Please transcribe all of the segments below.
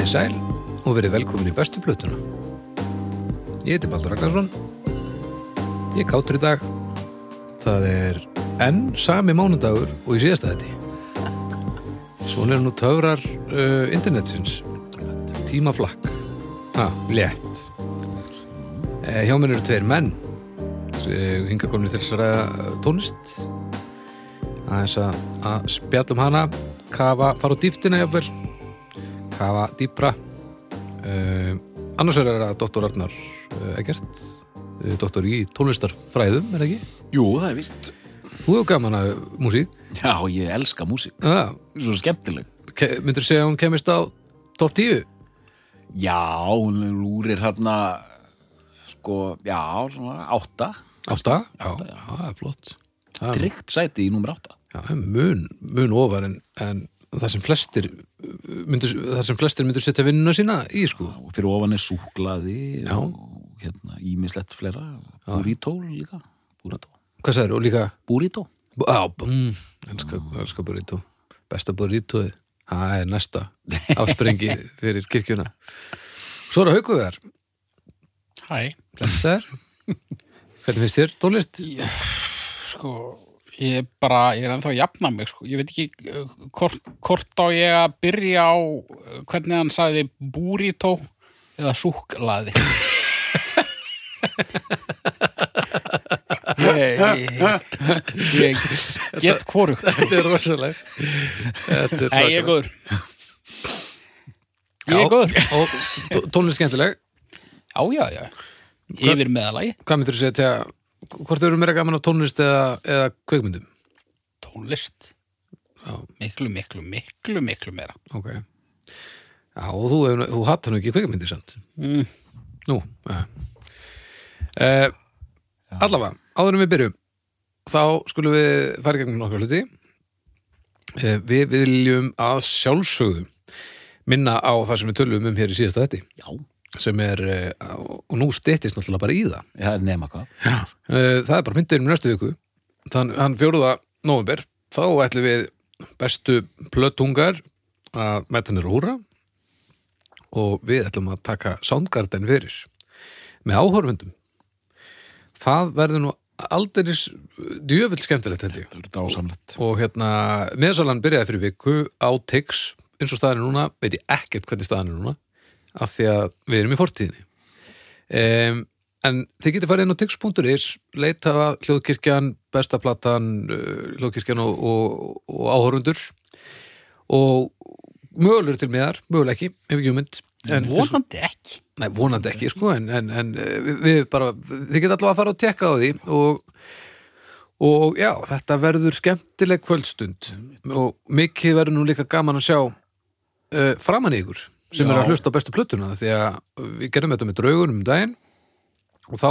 Komið í sæl og verið velkomin í bestu plötuna. Ég heiti Baldur Ragnarsson. Ég er kátur í dag. Það er enn sami mánudagur og í síðasta þetta. Svona er nú töfrar uh, internetsins. Tímaflakk. Ha, létt. Eh, hjá mér eru tveir menn. Eh, Hinga komnir til þess að ræða tónlist. Aðeins að, að spjallum hana, kafa, fara á dýftina jafnvel kafa dýpra uh, annars er það Dr. Arnar Egert uh, doktor í tónlistarfræðum, er það ekki? Jú, það er vist. Þú hefur gaman að músík Já, ég elska músík. ah, Svo skemmtileg. myndur segja að hún kemist á top 10? Já, hún lúrir hérna, sko, já, svona átta. Átta? Já, já, það er flott Tryggt sæti í númer átta. já, það mun, mun ofar en, en það sem flestir myndur, það sem flestir myndur setja vinnuna sína í sko Og fyrir ofan er súklaði Já. og hérna ímislegt fleira. Burrito líka. Burrito. Hvað sagður, og líka. Já, mm, elska, elska burrito Besta burritoði Það er næsta afsprengi fyrir kirkjuna Svo er það haukuðar Hæ, Hvernig finnst þér tónlist? sko, ég er bara, ég er ennþá að jafna mig, sko. Ég veit ekki uh, hvort, hvort á ég að byrja á uh, hvernig hann sagði burrito eða súklaði. ég, ég, ég get hvorugt. Þetta er rosaleg er Nei, ég er góður. Ég er góður. Og tó- tónlist skemmtileg Já, já, já. Yfir meðalagi. Hvað myndir þú segja til að Hvort eru meira gaman á tónlist eða, eða kveikmyndum? Tónlist. Já, Miklu, miklu, miklu, miklu meira. ok Já, og þú, hefur- þú hattar nú ekki kveikmyndir samt Mm. Nú, ja. uh, Allavega, áður en við byrjum þá skulum við fara í gegnum nokkra hluti uh, Við viljum að sjálfsögðu minna á það sem við tölum um hér í síðasta þetta Já. Sem er, uh, og nú styttist náttúrulega bara í það. Já, nema hvað. uh, Það er bara fyndið um næstu viku. Þann, fjóruða november þá ætlum við bestu plötungar að mæta hennar húra og við ætlum að taka Soundgarden fyrir með áhorfundum það verður nú aldeiris djöfull skemmtilegt held ég. Það er dásamlegt. og hérna, meðsalan byrjaði fyrir viku á Tix, eins og staðan er núna veit ég ekkert hvernig staðan er núna af því að við erum í fortíðinni. Um, en þið getið farið inn á tix.is leita hljóðkirkjan, bestaplatan uh, hljóðkirkjan og, og, og áhorfundur og mögulegur til miðar, möguleg ekki ef ekki ummynd en Vonandi ekki. Nei, vonandi ekki, sko, en, en, en eh, við, við bara, þið geta allavega að fara og tekka á því og, og já, þetta verður skemmtileg kvöldstund. Og mikið verður nú líka gaman að sjá uh, framan í ykkur sem Já. er að hlusta á bestu plötuna því að við gerðum þetta með draugunum um daginn og þá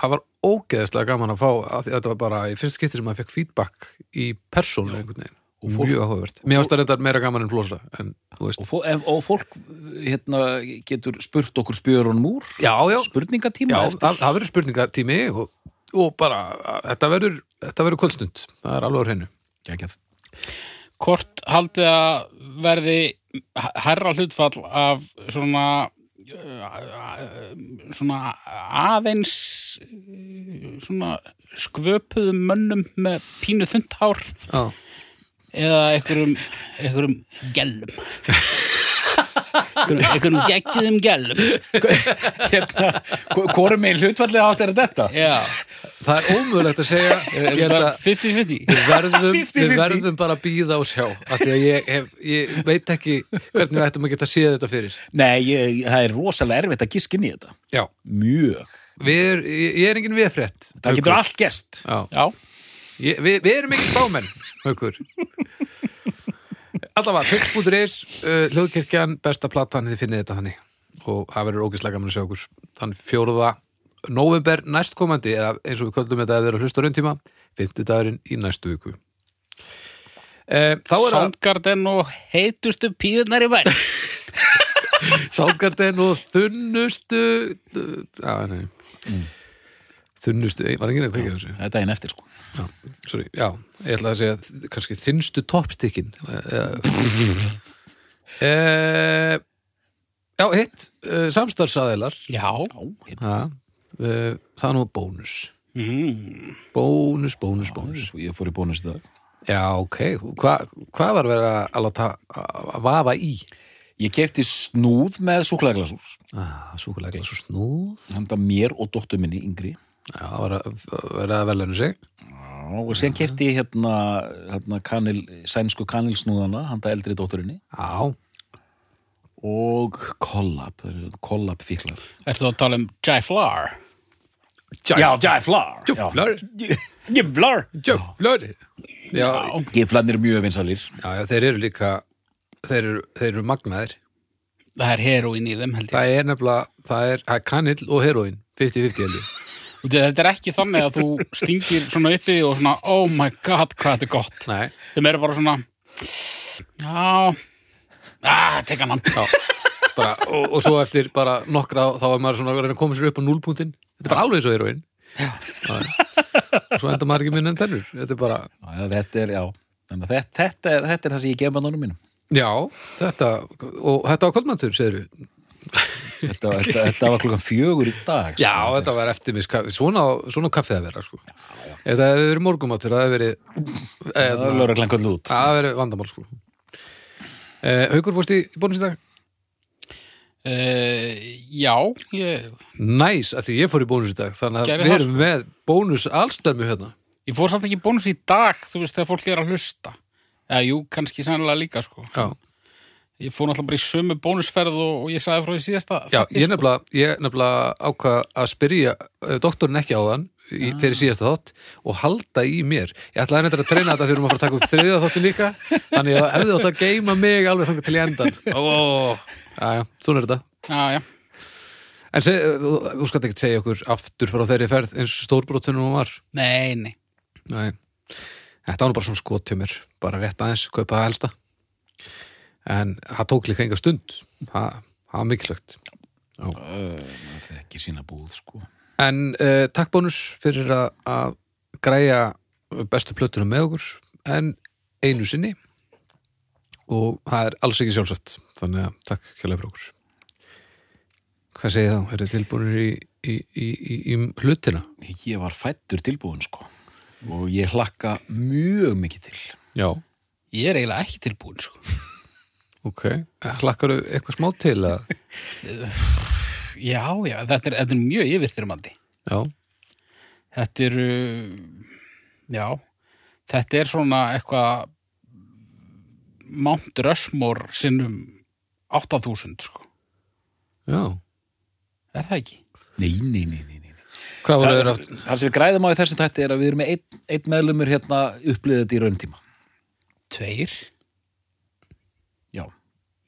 það var ógeðslega gaman að fá að þetta var bara í fyrst skipti sem maður fekk feedback í persónu einhvern veginn Og fólk- mjög áhugavert. Mér það reyndar meira gaman en flosa en. Og, fó, ef, og fólk hérna, getur spurt okkur spjörunum úr. Já, já, Spurningatíma Já, það, það verður spurningatími og, og bara, þetta verður þetta verður kvöldstund, það er alveg á hreinu hvort haldið að verði herra hlutfall af svona uh, svona aðeins uh, svona skvöpuðum mönnum með pínu þundhár Já, eða einhverjum einhverjum gellum einhverjum geggjum gellum hérna, hvori megin hlutfallið átt er þetta? já, það er ómögulegt að segja ég held að 50-50 við verðum, 50-50. við verðum bara að býða og sjá af því að ég, hef, ég veit ekki hvernig við ættum að geta séð þetta fyrir Nei, ég, það er rosalega erfitt að giskin í þetta. Já, Mjög. við er, ég, er engin viðfrétt Það getur allt gest. Já, já, ég, við, við erum ekki bámenn Haukur Allavega, tix.is, uh, hljóðkirkjan, besta platan, þið finnið þetta þannig. Og það verður ógislega gaman að sjá okkur þann fjóruða november næstkomandi, eða eins og við köllum þetta að þeirra hlusta á rauntíma, fimmtudagurinn í næstu viku. Eh, Þá er það Soundgarden og heitustu píðunar í bæn Soundgarden og þunnustu Já, nei Þunnustu, var ekki nefn kveikja þessu Það er daginn eftir, sko. já, sorry, já, ég ætla að segja kannski þinnstu toppstikkin eh, eh, Já, hitt, uh, samstarfsaðilar Já. Já, ja, það er nú bónus Mm. Bónus, bónus, bónus ég fór í bónus í dag. Já, ok, Hva, hvað var verið að láta að vafa í? Ég kefti snúð með súklaðglasús. Ah, súkulega svo snúð Handa mér og dóttur minni yngri. Já, það var að vera að velinu sig Já, og síðan kefti ég hérna, hérna kanil, sænsku kanilsnúðana, handa eldri dótturinni. Já, Og kollab, kollab fíklar. Ertu að tala um Jai-Flar? Jæflar. Djöflar Jæflar. Djöflar Já, Giflarnir eru mjög vinsalir. já, já, þeir eru líka þeir eru, þeir eru magnaðir Það er heroin í þeim held ég. Það er nefnilega, það er, það er kanill og heroin 50-50 held ég Þetta er ekki þannig að þú stingir svona uppi og svona, oh my god, hvað þetta er gott. Nei, Þeim eru bara svona, já, ah, teka hann. já bara, og, og svo eftir bara nokkra þá er maður svona að koma sér upp á núlpunktinn Þetta er bara alveg svo heroin Já, já. Og svo enda maður ekki minn en tennur Þetta er bara, Já, þetta er, já. Þannig að þetta, þetta, er, þetta er það sem ég gef bannunum mínum. já, þetta og þetta var kvöldmæntur, segir Þetta, þetta, þetta var klukkan fjögur í dag. Já, sko. þetta var eftir mig skaffi, svona, svona kaffið að vera sko. Ef það hefði verið morgumátur það hefði verið Það eða, var lögreglan köllu út. það hefði verið vandamál sko. eh, Haukur fórst í, bónus í dag Uh, já, ég, Næs, að því ég fór í bónus í dag þannig að Gerðu við erum með bónus allstæmi hérna ég fór samt ekki í bónus í dag, þú veist, þegar fólk er að hlusta. Já, jú, kannski sannlega líka, sko. Já, Ég fór náttúrulega bara í sömu bónusferð og, ég sagði frá því síðasta. Já ég sko. nefnilega, ég nefnilega ákvað að spyrja uh, doktorinn ekki á þann í, Ah. fyrir síðasta þátt og halda í mér ég ætlaði nefnilega að treyna þetta þegar að fara að taka upp þriðja þáttin líka þannig að hefði átt að geima mig alveg þannig til í endan Ó, já, já, svona er þetta Já, já. En seg, þú, þú skalt ekki segja okkur aftur frá þeirri ferð eins stórbrotunum hún var Nei, nei. Nei. Þetta var nú bara svona skot hjá mér bara rétt aðeins, kaupa það helsta en það tók líka enga stund það, það var mikilvægt Það er ekki sína búð, sko. En uh, takk bónus fyrir að, að græja bestu plötunum með okkur en einu sinni og það er alls ekki sjálfsagt þannig að takk kjærlega fyrir okkur Hvað segið þá? Er þið tilbúinir í, í, í, í, í hlutina? Ég var fættur tilbúin, sko. Og ég hlakka mjög mikið til. Já Ég er eiginlega ekki tilbúin, sko. Ok, hlakkaru eitthvað smá til að Já, já, þetta er, þetta er mjög yfirþyrmandi. Já, Þetta er, uh, já, þetta er svona eitthvað Mount Rushmore sinnum 8000, sko. já Er það ekki? Nei, nei, nei, nei, Það, aftur? það sem við græðum á í þessum þætti er að við erum með einn, einn meðlumur hérna upplýðið þetta í rauntíma. Tveir?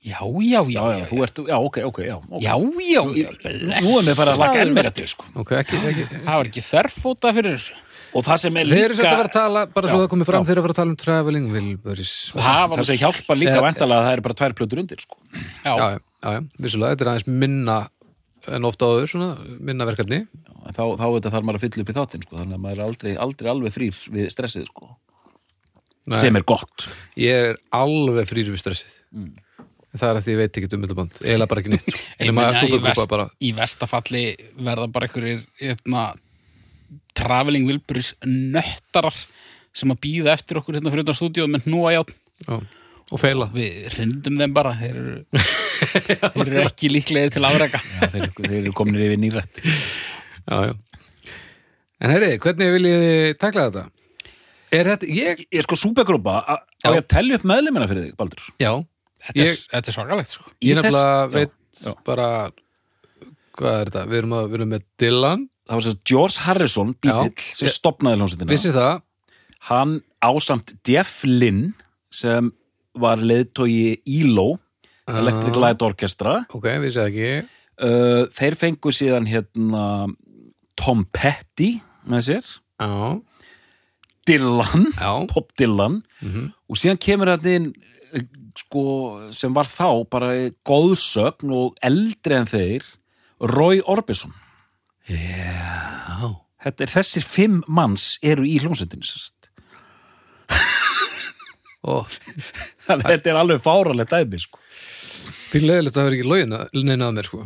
Já. Já, já, já, Já, já, þú ert, já, ok, ok, já. Já, já, já, Nú er mér farið að laka enn meira til, sko. Ok, ekki, ekki Það var ekki þerfóta fyrir þessu. Og það sem er Þeir líka... eru svolítið að vera að tala, bara svo það komið fram já. þeir eru að fara að tala um traveling Wilburys Og það var Það sem hjálpar líka væntalega að það eru bara tvær plötur undir, sko. Já, Já, já, vissulega, þetta er aðeins minna en ofta áður, svona, minna verkefni. Þá þetta þarf maður að Það er að því ég veit ekki um myndaband eiginlega bara ekki nýtt Ég Nefna meina, að í, súpergrúpa vest, bara. í vestafalli verða bara einhverjir hérna, traveling Wilburys nöttarar sem að býða eftir okkur hérna fyrir utan stúdíu með já, og feila. Við hrindum þeim bara. Þeir eru, þeir eru ekki líklegir til afrega Já, þeir, þeir eru kominir yfir nýrætt. já, já. En herri, hvernig viljið þið takla þetta? Er þetta, ég, Ég er sko súpegrúpa, á ég að tellja upp meðlumina fyrir þig, Baldur? já þetta, er, er svakalegt sko. Ég nefnilega já, veit já. bara hvað er þetta, við erum, að, við erum með Dylan Það var að George Harrison, bítill, Já. sem stopnaði hljómsveitina. vissi það, Hann ásamt Jeff Lynn, sem var leiðtói ELO, Electric Ah. Light Orchestra. ok, vissi það ekki Uh, þeir fengu síðan hérna Tom Petty með sér, Já, Dylan, já Pop Dylan mhm. og síðan kemur þetta inn sko, sem var þá bara góðsögn og eldri en þeir Roy Orbison. Já. Þetta er þessir fimm manns eru í hljómsveitinu Þannig að þetta er alveg fáralegt dæmi sko. Leðilegt að það verið ekki lögin neina að mér sko.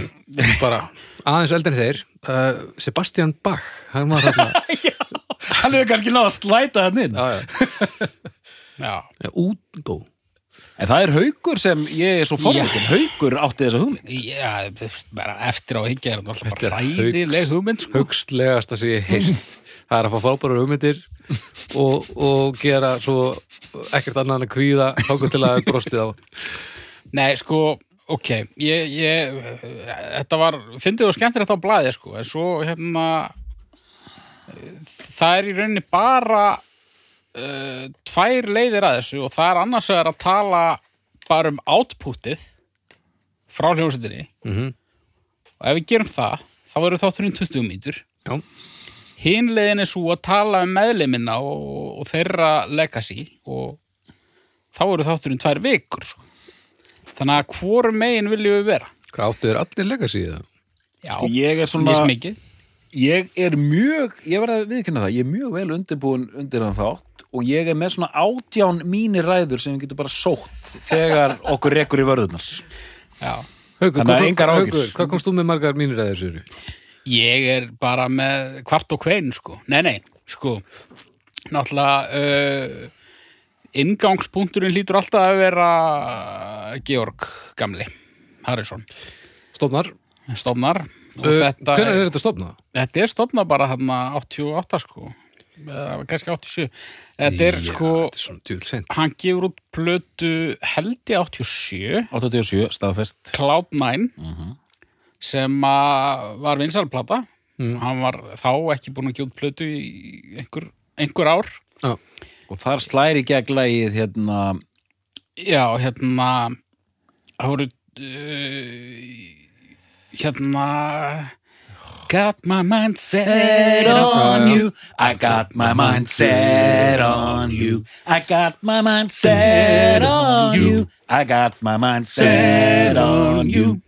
Bara aðeins eldri en þeir uh, Sebastian Bach hann var þarna. Hann hefur kannski náða að slæta hann inn. Já, já. Já, Já, útgó En það er haukur sem ég er svo forvitin Haukur átti þessa hugmynd. Já þú bara eftir á higgja er þetta alltaf Þetta bara er ræðileg hugmynd sko. Hugstlegasta sem ég heilt Það er að fá frábæra hugmyndir og, og gera svo ekkert annað en að kvíða þáku til að brostið á. Nei, sko, ok ég, ég, þetta var fyndið og skemmtilegt á blaði, sko en svo, hérna það er í rauninni bara uh, tvær leiðir að þessu og það er annars vegar að tala bara um outputið frá hljómsveitinni mm og ef við gerum það, þá verður þátturinn 20 mínútur Já, Hinn leiðin er svo að tala um meðlimina og, og þeirra legacy og þá eru þátturinn tvær vikur sko. þannig að hvorum megin viljum við vera hvað áttu þér allir legacy það? Já, Sko, ég er svona- mismikið. Ég er mjög, ég verð að viðkynna það Ég er mjög vel undirbúin undir hann þátt Og ég er með svona átján mínir ræður Sem við getum bara sótt Þegar okkur rekur í vörðunar Já. Að hvað, engar hvað, áhyggjur. Haukur, hvað komst þú með margar mínir eða þessu? Ég er bara með kvart og kvein sko. Nei, nei, sko náttúrulega uh, inngangspunkturinn lítur alltaf að vera Georg gamli Harrison Stofnar, stofnar hvernig er þetta stofnað? þetta er stofnað bara þarna 88 sko. Eða kannski 87 þetta er sko, er sent hann gefur út plötu held ég 87 87, staðfest. Cloud9 Mhm. sem að var vinsalplata Mm. hann var þá ekki búin að gefa út plötu í einhver, einhver ár. Já, Og þar slæri gegn lagið hérna já, hérna það voru uh, hérna Got my mind set on you. I got my mind set on you. I got my mind set on you. I got my mind set on you.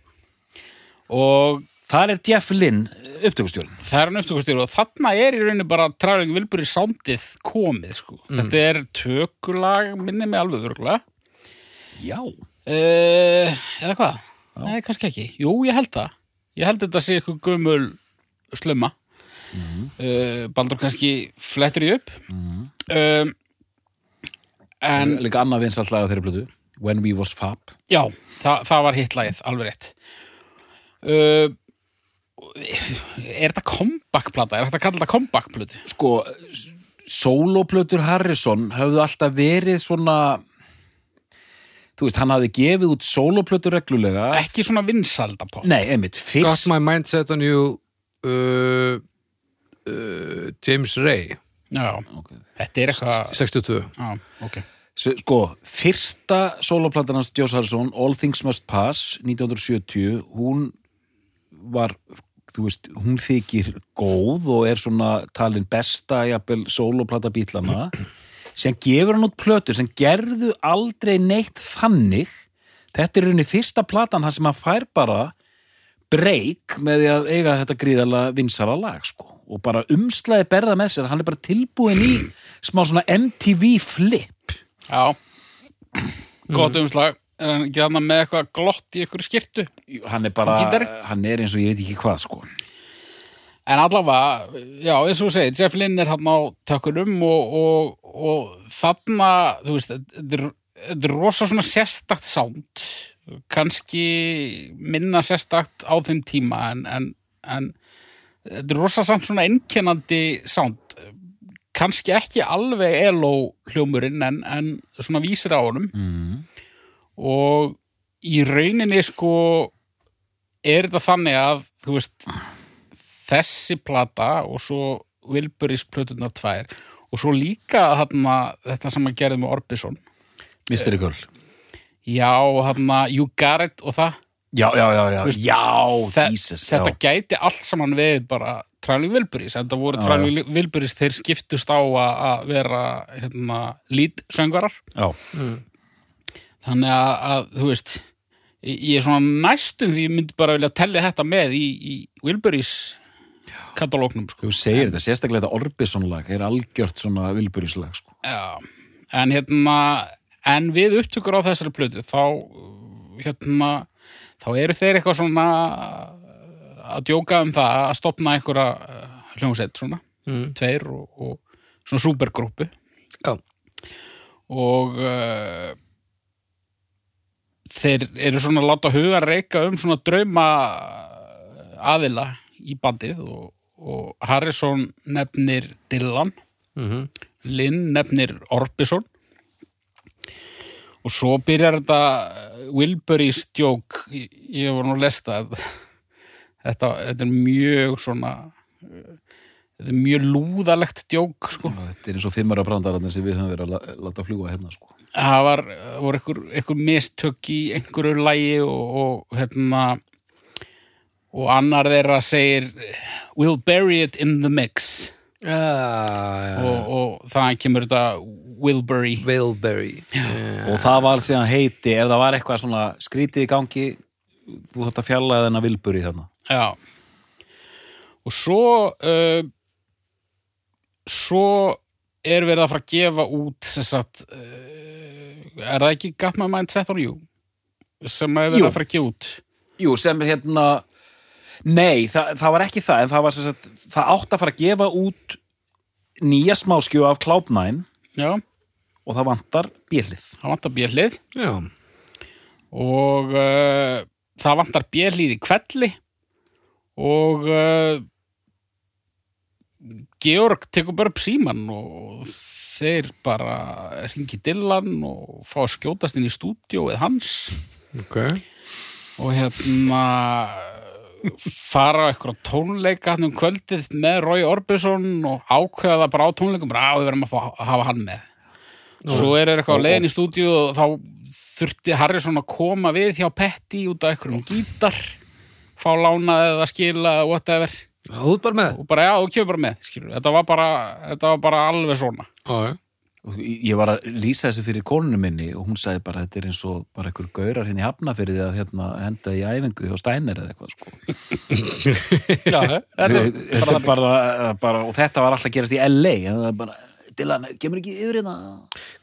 Og Þar er Jeff Lynn upptökustjórn það er hann upptökustýr og þarna er í rauninni bara Traveling Wilbur í sándið komið sko. þetta er tökulag minni mig alveg örgulega Já. Uh, eða hvað? Nei, kannski ekki. Jú, ég held það. Ég held þetta sé eitthvað gömul slumma. uh, Baldur kannski flettir í upp. um, en Líka annað vinsalt lag á þeirri blötu When We Was Fab já, það, það var hitlagið, alveg rétt. Uh, er þetta comeback-plata? Er þetta að kalla þetta comeback-plötu? Sko, soloplötur Harrison höfðu alltaf verið svona Þú veist, hann hafði gefið út soloplötur reglulega Ekki svona vinsalda pop. Nei, einmitt, Got fyrst my mind set on you uh, uh, James Ray Já, okay. þetta er eitthvað... 62 Já, ok. Sko, fyrsta soloplatan hans Joss Harrison, All Things Must Pass 1970, hún var þú veist, hún þykir góð og er svona talin besta jafnvel soloplata bítlana sem gefur hann út plötur sem gerðu aldrei neitt þannig þetta er rauninni fyrsta platan þar sem hann fær bara break með því að eiga þetta gríðarlega vinsara lag sko og bara umslaði berða með sér hann er bara tilbúin í smá svona MTV flip Já. Gott umslag. Er hann ekki hann með eitthvað glott í ykkur skirtu? hann er bara, hann er eins og ég veit ekki hvað sko En allavega, já, eins og þú segir, Jeff Lynn er hann á tökunum og, og, og þarna, þú veist, þetta er, rosa svona sérstakt sound, kannski minna sérstakt á þeim tíma, en, þetta er rosa samt svona einkennandi sound, kannski ekki alveg elo hljómurinn, en, en svona vísir á honum. Mm. og í rauninni sko er þetta þannig að þú veist þessi plata og svo Wilburys plötunar tvær. Og svo líka þarna, þetta sem að gerði með Orbison. Mystery Girl já, þarna You Got It og það. Já, já, já, já, Þú veist, já, þe- Jesus þetta já. gæti allt saman verið bara Traveling Wilburys, en það voru Já, Traveling Wilburys þeir skiptust á að að vera hérna, lead söngvarar já, þannig að, að þú veist ég er svona næstum því ég myndi bara vilja tellja þetta með í, í Wilburys katalóknum sko. þú segir þetta, sérstaklega þetta Orbison lag er algjört svona vilburíslag sko. Já, en hérna en við upptökur á þessari plötu þá hérna þá eru þeir eitthvað svona að djóka um það að stopna einhverja uh, hljómsett svona, mm. tveir og, og svona supergrúpu Já. og uh, þeir eru svona að láta huga reyka um svona drauma aðila í bandið og, og Harrison nefnir Dylan Mm Lynn nefnir Orbison og svo byrjar þetta Wilburys djók ég, var nú að lesta þetta, þetta er mjög svona uh, þetta er mjög lúðalegt djók sko. Þetta er eins og fimmara brandararnir sem við höfum verið að láta fljúga hérna sko. það var, voru einhver mistök í einhverju lægi og, og hérna og annar þeirra segir we'll bury it in the mix. Já, já, og, og það kemur þetta Wilbury Wilbury og það var síðan heiti ef það var eitthvað svona skrítið í gangi þú þetta fjallaði þennan vilbur í þarna. Já. Og svo uh, svo er verið að fara að gefa út sem sagt uh, er það ekki Got My Mind Set On You sem er verið Jú. að fara að gefa út? Jú, sem hérna Nei, það, það var ekki það en það var sem sagt, það átt að fara að gefa út nýja smáskju af Cloud9 Já, og það vantar bjellið. Það vantar björlið já. og uh, það vantar björlið í kvelli og uh, Georg tekur bara upp síman og þeir bara ringi Dylan og fá að skjótast inn í stúdíóið hans. Ok. Og hérna fara eitthvað tónleika hann um kvöldið með Roy Orbison og ákveða það bara á tónleikum bara að við verðum að, fá, að hafa hann með. Svo er eitthvað á leiðin í stúdíu og þá þurfti Harrison að koma við hjá Petty út af einhverjum gítar fá lánað eða skila eða whatever þú ert bara með. Og bara já, og kemur bara með skilur. Þetta, var bara, þetta var bara alveg svona. Og ég var að lýsa þessu fyrir konunum minni og hún sagði bara þetta er eins og bara einhver gaurar hérna í hafna fyrir því að hérna, henda í æfingu hjá Steiner eða eitthvað sko. já, þetta er þetta er bara, bara, og þetta var alltaf að gerast í LA en það er bara, Dylan, kemur ekki yfir hérna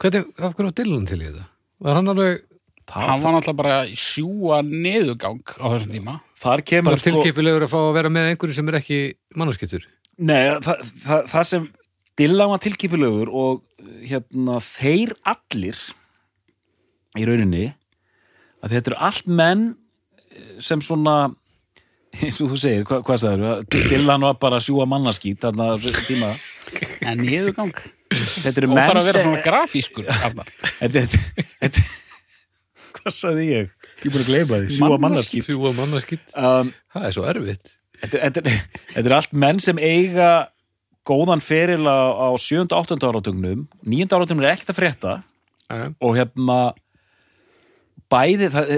Hvernig, af hverju var Dylan til í þetta? Var hann alveg hann var náttúrulega bara í sjúa neðugang á þessum tíma þar kemur bara tilkipilegur að fá að vera með einhverju sem er ekki mannskittur? Nei, það, það, það sem Dylan var tilkipilegur og hérna þeir allir í rauninni að þetta eru allt menn eh, sem svona eins og þú segir, hva, hvað sagður Dylan var bara að sjúa mannaskít þarna tíma. En neðugang þetta eru og menn þarf að vera sem- svona grafískur þetta, hvað sagði ég? Ég er búin að gleyma því, sjúa mannaskít. Sjúa mannskitt um, Það er svo erfitt. Þetta, þetta, þetta er allt menn sem eiga góðan feril á, á 7. og 8. áratögnum 9. áratögnum er ekkert að frétta Já, og hérna bæði, það,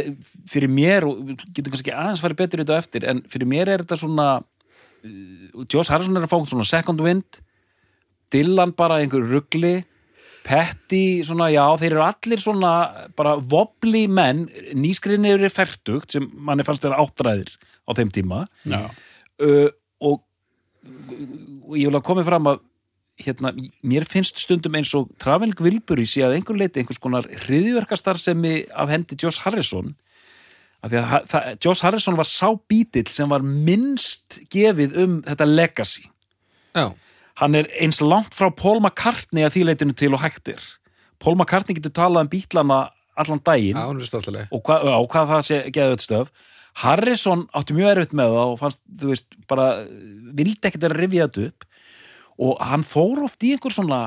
fyrir mér getum kannski aðeins farið betur í þetta eftir en fyrir mér er þetta svona uh, Josh Harrison er að fá svona second wind Dylan bara einhver ruggli Petty, svona, já, þeir eru allir svona bara vobli menn nýskrinir er færtugt sem manni fannst þeirra áttræðir á þeim tíma uh, og, og ég vil að komið fram að hérna, mér finnst stundum eins og Traveling Wilbury sé að einhver leiti einhvers konar hriðjverkastarfsemi af hendi Josh Harrison af því að það, Josh Harrison var sá bítill sem var minnst gefið um þetta legacy. Já, hann er eins langt frá Paul McCartney að því leitinu til og hægtir Paul McCartney getur talað um bítlana allan daginn. Já, er stáltileg og hvað, það sé geðið stöf Harrison átti mjög erfitt með það og fannst, þú veist, bara vildi ekkert vera þetta upp og hann fór oft í einhver svona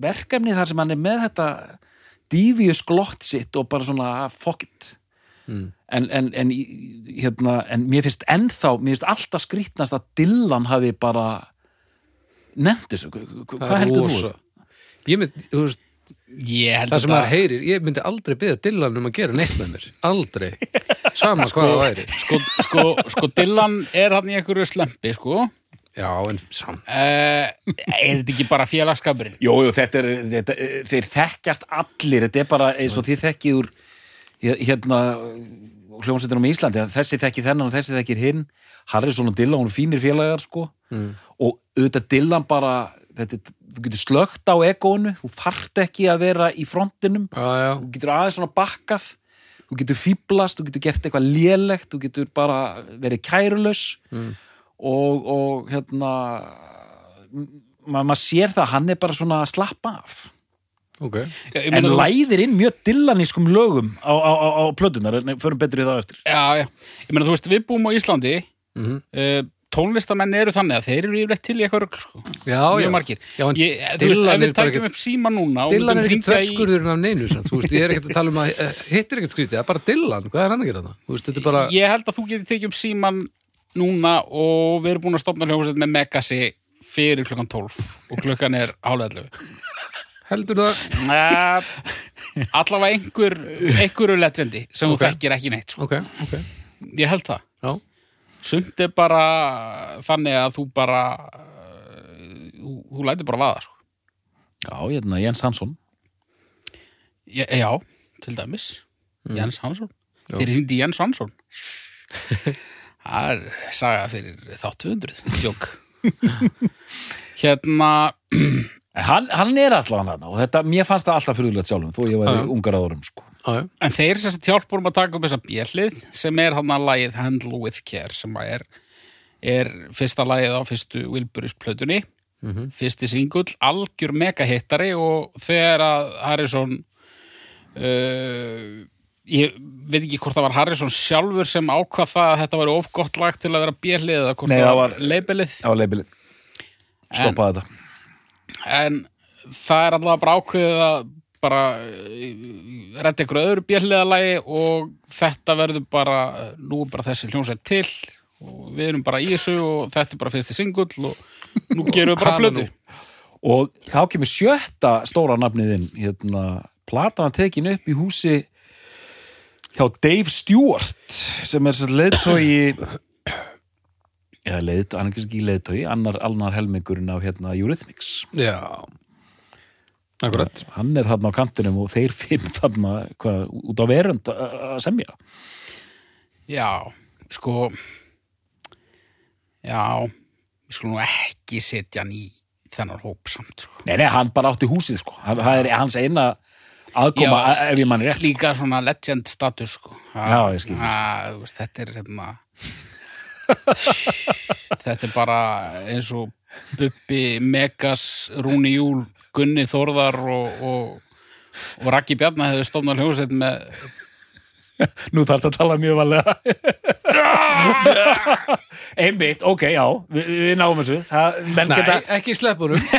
verkefni þar sem hann er með þetta devious glott sitt og bara svona ah, fuck it mm. en, en, en, hérna, en mér finnst ennþá, mér finnst alltaf skrýtnast að Dylan hafi bara Hva- hvað heldur þú? Ég mynd, þú veist, það sem maður heyrir Ég myndi aldrei byggja Dylan um að gera neitt með mér. Aldrei. Sama hvað það væri. sko, sko, sko Dylan er hann í einhverju slempi sko. Já, en samt. Uh, er þetta ekki bara félagskapurinn Jú, jú, þetta er, þetta, þeir þekkjast allir, þetta er bara eins og þið þekkið úr hérna hljómsveitunum í Íslandi, þessi þekki þennan og þessi þekkir hinn, Harrison og Dylan og fínir félagar, sko. Mm. og auðvitað Dylan bara þetta, þú getur slögt á egónu þú þarft ekki að vera í frontinum. Já, já, þú getur aðeins svona bakkað þú getur fýblast, þú getur gert eitthvað lélegt þú getur bara verið kærulaus. Mm. og, og hérna ma maður sér það að hann er bara svona að slappa af. Ok, Já, ég en læðir inn mjög dillanískum lögum á, á, á, á plötunar, en förum betur í það eftir. Já, já, ég meina þú veist, við búum á Íslandi mm uh, tónlistamenn eru þannig að þeir eru yfirleitt til í eitthvað rugl sko. já, já margir Já, ég, þú veist, ef við tækjum upp síma núna Dylan er ekki þverskurðurinn af neinu þú veist, ég er ekkert að tala um að hitt er ekkert skrítið, það er bara Dylan, hvað er hann að gera það? Veist, bara, ég held að þú getur tekið upp síman núna og við erum búin að stopna hljómsveit með Megasi fyrir klukkan 12 og klukkan er hálfæðlu heldur það uh, allavega einhver einhverju legendi sem Ok. þú þekkir ekki neitt sko. ok, ok, ég held það já, sumt er bara þannig að þú bara uh, þú, þú lætur bara vaða sko. já, hérna Jens Hansson. Já, já, til dæmis. Jens Hansson. Þeir hindi Jens Hansson. Það er saga fyrir þátt 200 jók. Hérna hann, hann er allavega hann og þetta, mér fannst það alltaf fyrirlegt sjálfum þó ég væri ungar árum sko. Já, en þeir sem hjálpum að taka upp þessa bjellið sem er hann að lagið Handle with Care sem er, er fyrsta lagið á fyrstu Wilburys plötunni Mhm. fyrsti singull, algjör megahittari og þegar að Harrison uh, ég veit ekki hvort það var Harrison sjálfur sem ákvað það að þetta var of gott lag til að vera bjellið eða hvort Nei, það það var var- leipilið á leibilið stoppaði þetta. en það er allavega bara ákveðið að bara redda ykkur öðru bjelliðalagi og þetta verður bara nú er bara þessi hljónsett til og við erum bara í þessu og þetta er bara fyrsti singull og nú gerum við bara nú. og þá kemur sjötta stóra nafniðinn hérna, platan var tekin upp í húsi hjá Dave Stewart sem er sér leiðtói eða leiðtói, hann er ekki leiðtói annar, annar helmingurinn af hérna Eurythmics. Já akkurat, hann er þarna á kantinum og þeir fimm þarna hvað, út á verund að semja já, sko já við skulum nú ekki setja hann í þennan hóp samt sko. nei, nei, hann bara átti húsið sko það það er hans eina aðkoma Já. ef ég mann rétt sko. líka svona legend status sko. Já, ég skil. að, þú veist, þetta er hérna þetta er bara eins og Bubbi, Megas, Rúni Júl Gunni Þórðar og, og, og Raggi Bjarnar hefur stofnað hljóðsett með Nú þarf það að tala mjög valega Einmitt, ok, já Við, við náum þessu. Það, menn nei, geta, ekki sleppunum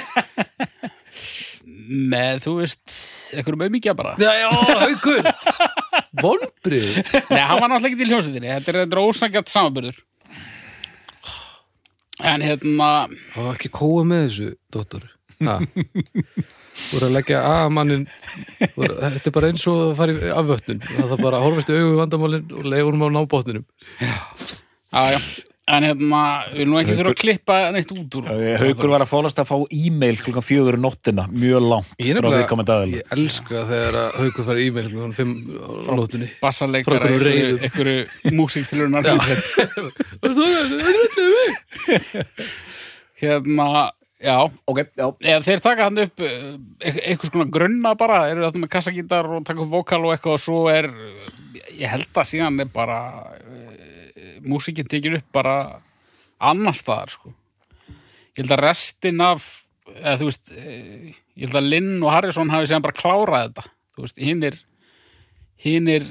með, þú veist, einhverjum auðmíkja bara. Já, já, haukur. Vonbrið Nei, hann var náttúrulega ekki til hljóðsettinni þetta er, þetta er ósækjart samanbyrður en hérna það var ekki kóa með þessu, dóttor ha. voru að leggja að mannin voru, þetta er bara eins og að fara í afvötnun. Það er bara að horfast í augu við vandamálin og leifunum á nábóttinum já, já, en hérna við nú ekki þurfa að klippa neitt út úr. Haukur var að fólast að fá e-mail klukkan fjögur um nóttina, mjög langt Ég ég elska þegar að haukur fara e-mail klukkan 5 á bassaleikara einhverjum einhverju, músíktilunar hérna, já Ok, já, eða þeir taka hann upp eh, eit- einhvers konar grunna bara, eru þetta með kassagítar og taka upp vokal og eitthvað og svo er ég held að síðan er bara uh, músíkin tekið upp bara annar staðar sko. ég held að restin af eða þú veist eh, ég held að Lynn og Harrison hafi síðan bara klárað þetta þú veist, hinnir hinnir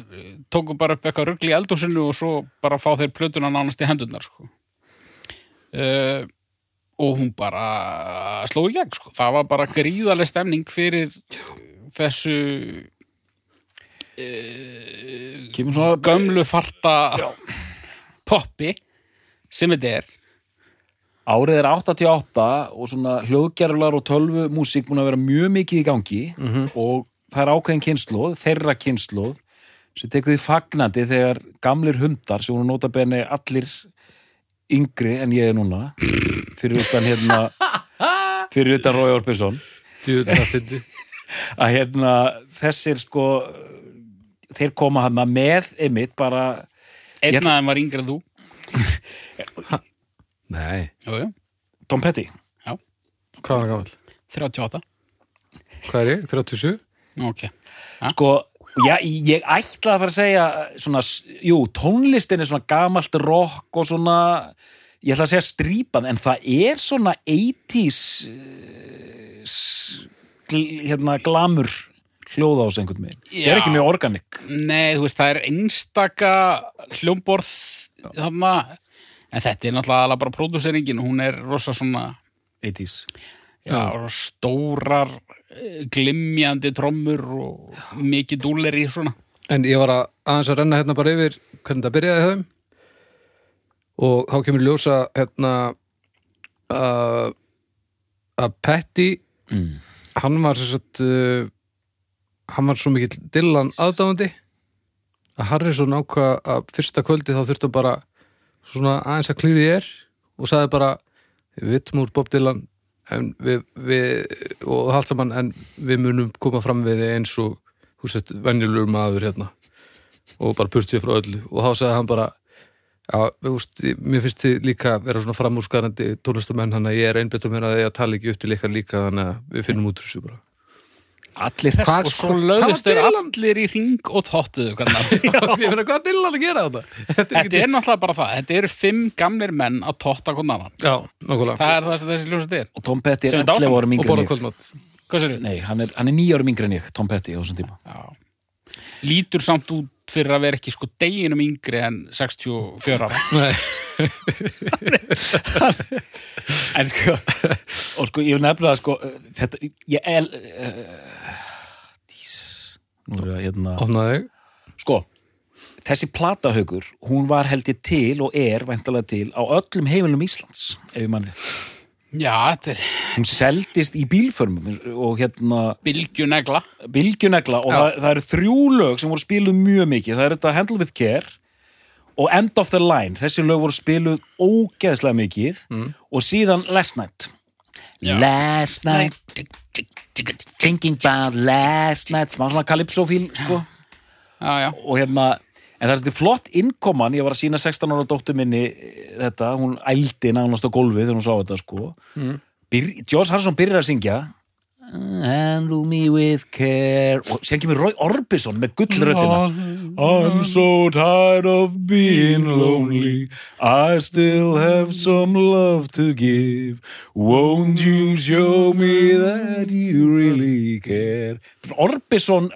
tóku bara upp eitthvað rugli í eldhúsinu og svo bara fá þeir plötuna nánast í hendurnar sko. uh, og hún bara sló í gegn sko. það var bara gríðaleg stemning fyrir þessu uh, gömlu farta poppi sem þetta er. Árið er 88 og svona hljóðgerðlar og tölvu músík búin að vera mjög mikið í gangi og það er ákveðin kynnslóð, þeirra kynnslóð sem tekur því fagnandi þegar gamlir hundar sem voru nota benni allir yngri en ég er núna fyrir utan hérna fyrir utan Rói fyndi að hérna þessir sko þeir koma hann með einmitt bara einn af þeim var yngri en þú. Nei, jú, jú, Tom Petty. Hvað var hann gamall? 38 Hvað er ég? 37? ok, sko, Já, ég ætla að fara að segja svona, jú, tónlistin er svona gamalt rock og svona ég ætla að segja strípan, en það er svona 80s eh, hérna glamur hljóða ás einhvern veginn. Það er ekki mjög organik. Nei, þú veist, það er einstaka hljómborð þarna en þetta er náttúrulega bara pródúseringin hún er rosa svona 80s. já, stórar eh, glimjandi trommur og mikið dúleri svona En ég var að aðeins að renna hérna bara yfir hvernig það byrjaði þeim og þá kemur ljósa hérna að að Petty Mm. hann var sagt uh, hann var svo mikill Dylan aðdáðandi að Harrison ákvað að fyrsta kvöldi þá þurfti hann bara svona aðeins að klýri þér og sagði bara við vittum úr Bob Dylan við, við, og allt saman en við munum koma fram við eins og þú sett venjulegur maður hérna. Og bara sér frá öllu. Og þá sagði hann bara já, veist, mér finnst þið líka vera svona framúrskarandi tónlistamenn hann að ég er einbyttum mér að ég að tala ekki upp til ykkar líka þannig að við finnum út úr þessu bara Allir. Hvað- og svo lögðust Hvað þeir allir í ring og tóttuðu ég meina hvað er Dylan að gera þetta? Þetta er Þetta er náttúrulega bara það, þetta eru fimm gamlir menn að totta hvernig annan Já, nákvæmlega Það er það sem þessi ljósið er Og Tom Petty er er dásamlegt. 11 árum og yngri en ég. Nei, hann er, hann er 9 árum yngri en ég, Tom Petty á þessum tíma. Já. Lítur samt út fyrir að vera ekki sko deginum yngri en 64 ára. En sko, og sko, ég vil nefnilega sko, þetta, ég el, uh, Jesus, hérna, þig. Sko, þessi platahaugur, hún var held ég til og er væntalega til á öllum heimilum Íslands, ef ég manni. Já, þetta er Hún seldist í bílförmum og hérna bylgjunegla bylgjunegla og það, það eru þrjú lög sem voru spiluð mjög mikið. Það er þetta Handle with Care og End of the Line. Þessi lög voru spiluð ógeðslega mikið og síðan Last Night. Já. Last Night Thinking about last night smá svona Calypso-fíl sko. Já, já, og hérna en það er þetta flott innkoman, ég var að sína 16 ára dóttur minni eh, þetta, hún ældi nánast á gólfið þegar hún sá þetta sko. Mm. Byr, Joss Harrison byrjar að syngja. Handle me with care. Og sér kemur Roy Orbison með gullröddina. I'm so tired of being lonely. I still have some love to give. Won't you show me that you really care? Orbison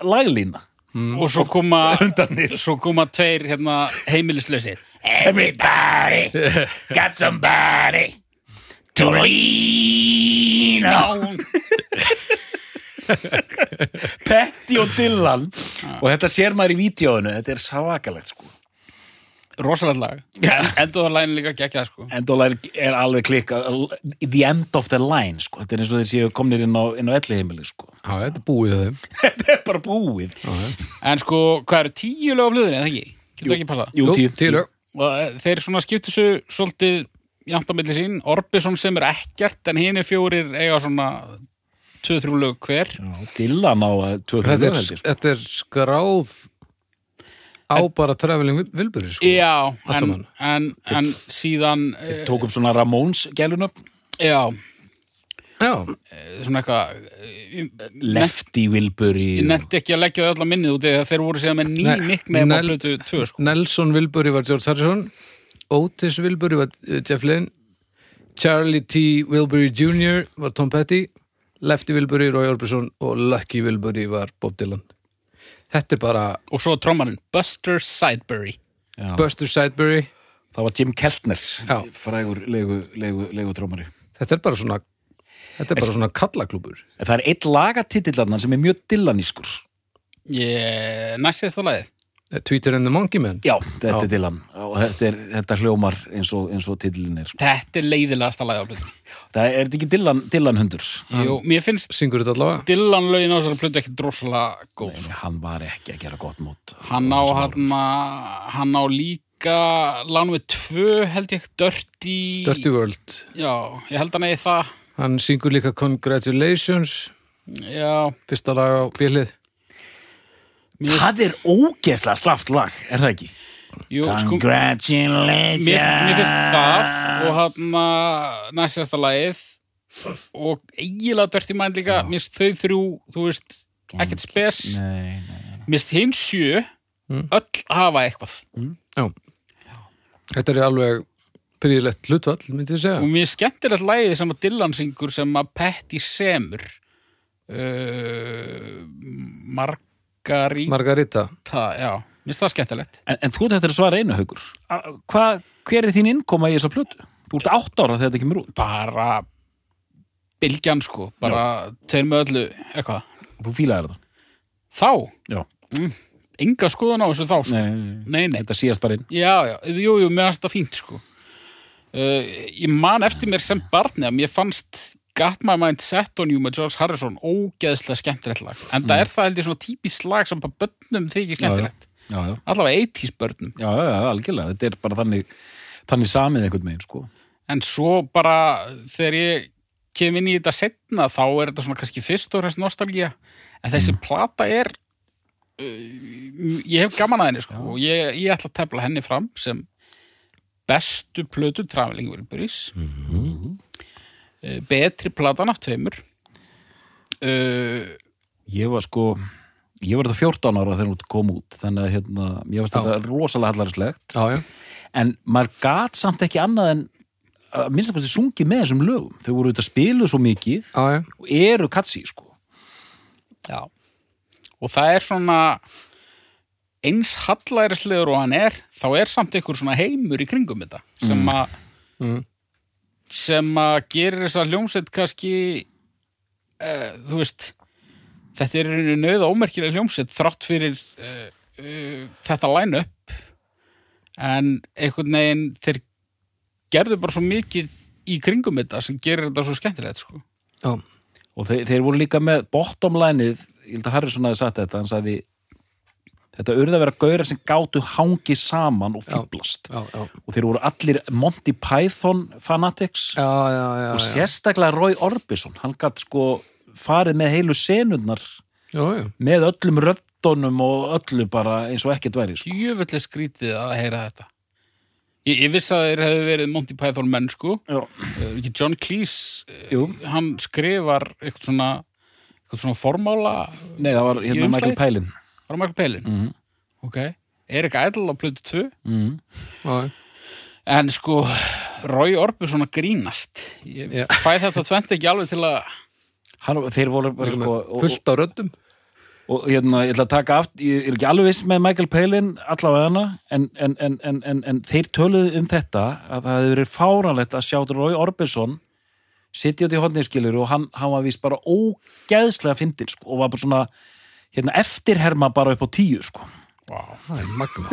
laglína og svo koma svo koma tveir hérna heimilislausir. Everybody got somebody to lean on. Petty og Dylan. Og þetta sér maður í vídeóinu þetta er svakalegt sko rosalegt lag. Endur það lægin líka geggja sko. Endolar er alveg klikka the end of the line sko. Þetta er eins og þeir séu komnir inn á, inn á elli heimili sko. Já, þetta er búið þeim. Þetta er bara búið. En sko, hvað eru tíu lög af blöðinni, eða ekki? Getur ekki passað? Jú, tíu, tíu lög. Og eh, þeir svona skiptu svo svolítið jafnt á milli sín, Orbison sem er ekkert en hini fjórir eiga svona 2-3 lög hver. Já, Dylan á að tvö Þetta þrjú er, held ég, sko. þetta er skráð á bara traveling vilburi sko. já, en, en, en síðan eh, tókum svona Ramones gælunöfn já, Já, svona eitthvað eh, Lefty Wilbury ég nefndi ekki að leggja það á minnið út eða þeir voru síðan með ný á Nel- blötu 2 sko. Nelson Wilbury var George Harrison Otis Wilbury var Jeff Lynne Charlie T. Wilbury Jr. var Tom Petty Lefty Wilbury Roy Orbison og Lucky Wilbury var Bob Dylan Þetta er bara og svo trommarinn Buster Sidebury. Já. Buster Sidebury. Það var Jim Keltner. Já. frægur legu, legu, legu trómari Þetta er bara svona Þetta er bara svona kallaklúbur. En það er eitt lagatítillarnar sem er mjög Dylanískur. Ég næst sést það lagið Tweeter and the Monkey Man. Já, þetta Já. er Dylan og þetta, er, þetta hljómar eins og, eins og titillin er sko. þetta er leiðilegasta lagið á blötu Það er þetta ekki Dylan, Dylan hundur? Jú, mér finnst Syngur þetta allavega. Dylan lögin á þessari plötu ekki drosalega góð sko. Hann var ekki að gera gott mót hann á, þessum árum. hann, hann á líka lánum við tvö held ég Dirty, Dirty World. Já, ég held hann eigi það. Hann syngur líka Congratulations. Já, Fyrsta lag á bílið mér, Það er ógeðslega slaft lag, er það ekki? jú, sko, Congratulations mér, mér finnst það og hann næst sérsta lagið og eiginlega Dirty Mind líka mér finnst þau þrjú, þú veist ekkert spes Nei, nei, mist hinn sjö Mm. öll hafa eitthvað Já. Þetta er alveg príðilegt hlutvall, myndi ég segja. og mér er skemmtilegt lægið sem að Dylan syngur sem að Petty semur uh, Margarita Margarita. já, mér finnst það skemmtilegt En, en þú þetta er svara einu haugur. Hva, hver er þín innkoma í þessa plötu? Þú ert átt ára þegar þetta kemur út. bara bylgjan sko, bara tveir með öllu eitthvað, Þú fílaðir þetta. þá Já. mm, enga skoðun á þessu þá sko. Nei, nei, nei, þetta síðast bara inn. já, já, jú, jú, mér fannst það fínt sko uh, ég man eftir mér sem barni að mér fannst Got My Mind Set On You með George Harrison ógeðslega skemmtilegt lag. En það er það held ég svona típist lag sem bara börnum þykir skemmtilegt. Já, já. allavega 80s börnum. Já, já, já, algjörlega. Þetta er bara þannig, þannig samið einhvern meginn, sko. en svo bara þegar ég kem inn í þetta setna þá er þetta svona kannski fyrst og fremst nostalgía. En þessi plata er uh, ég hef gaman að henni sko. Og ég, ég ætla að tefla henni fram sem bestu plötu Traveling Wilburys. Mm betri platan af tveimur uh, Ég var sko, ég var þetta 14 ára þegar hún kom út, þannig að hérna, ég varst þetta rosalega já. En maður gat samt ekki annað en minnst að kosti sungið með þessum lögum. Þau voru auðvitað spiluð svo mikið Já, já. og eru katsi, sko. já og það er svona eins hallærislegur og hann er þá er samt einhver svona heimur í kringum þetta sem að Mm. Sem að gerir þessa hljómsveit kannski uh, þú veist þetta er einu nöða ómerkilega hljómsveit þrátt fyrir uh, uh, þetta line-up en einhvern veginn þeir gerðu bara svo mikið í kringum þetta sem gerir þetta svo skemmtilegt sko. Já. Og þeir, þeir voru líka með bottom lineið, ég held að Harrison hafi sagt þetta, hann sagði þetta urði að vera gauðra sem gátu hangið saman og fýblast. Og þeir voru allir Monty Python fanatics Já, já, já. og sérstaklega Roy Orbison, hann gatt sko farið með heilu senurnar Já, já. með öllum röddunum og öllu bara eins og ekkert væri sko. Jöfullega skrítið að heyra þetta Ég, ég vissi að þeir hefðu verið Monty Python menn sko Já. Eh, John Cleese eh, Jú. hann skrifar eitthvað svona eitthvað svona formála Nei, það var hérna Michael umslagið? Var Michael Palin, mm ok Erik Idle á plötu 2 -hmm. Já, já. en sko Roy Orbison að grínast ég Já. fæ þetta tvent ekki alveg til að Hann, þeir voru bara sko Fullt á röddum. og, og hérna, ég ætla að taka aft ég er ekki alveg viss með Michael Palin allavega hana, en, en, en, en, en, en þeir töluðu um þetta að það hefði verið fáranlegt að sjá Roy Orbison sitja út í hodniskilur og hann, hann var víst bara ógeðslega fyndin sko, og var bara svona hérna, eftirherma bara upp á tíu sko. wow. Það er magna.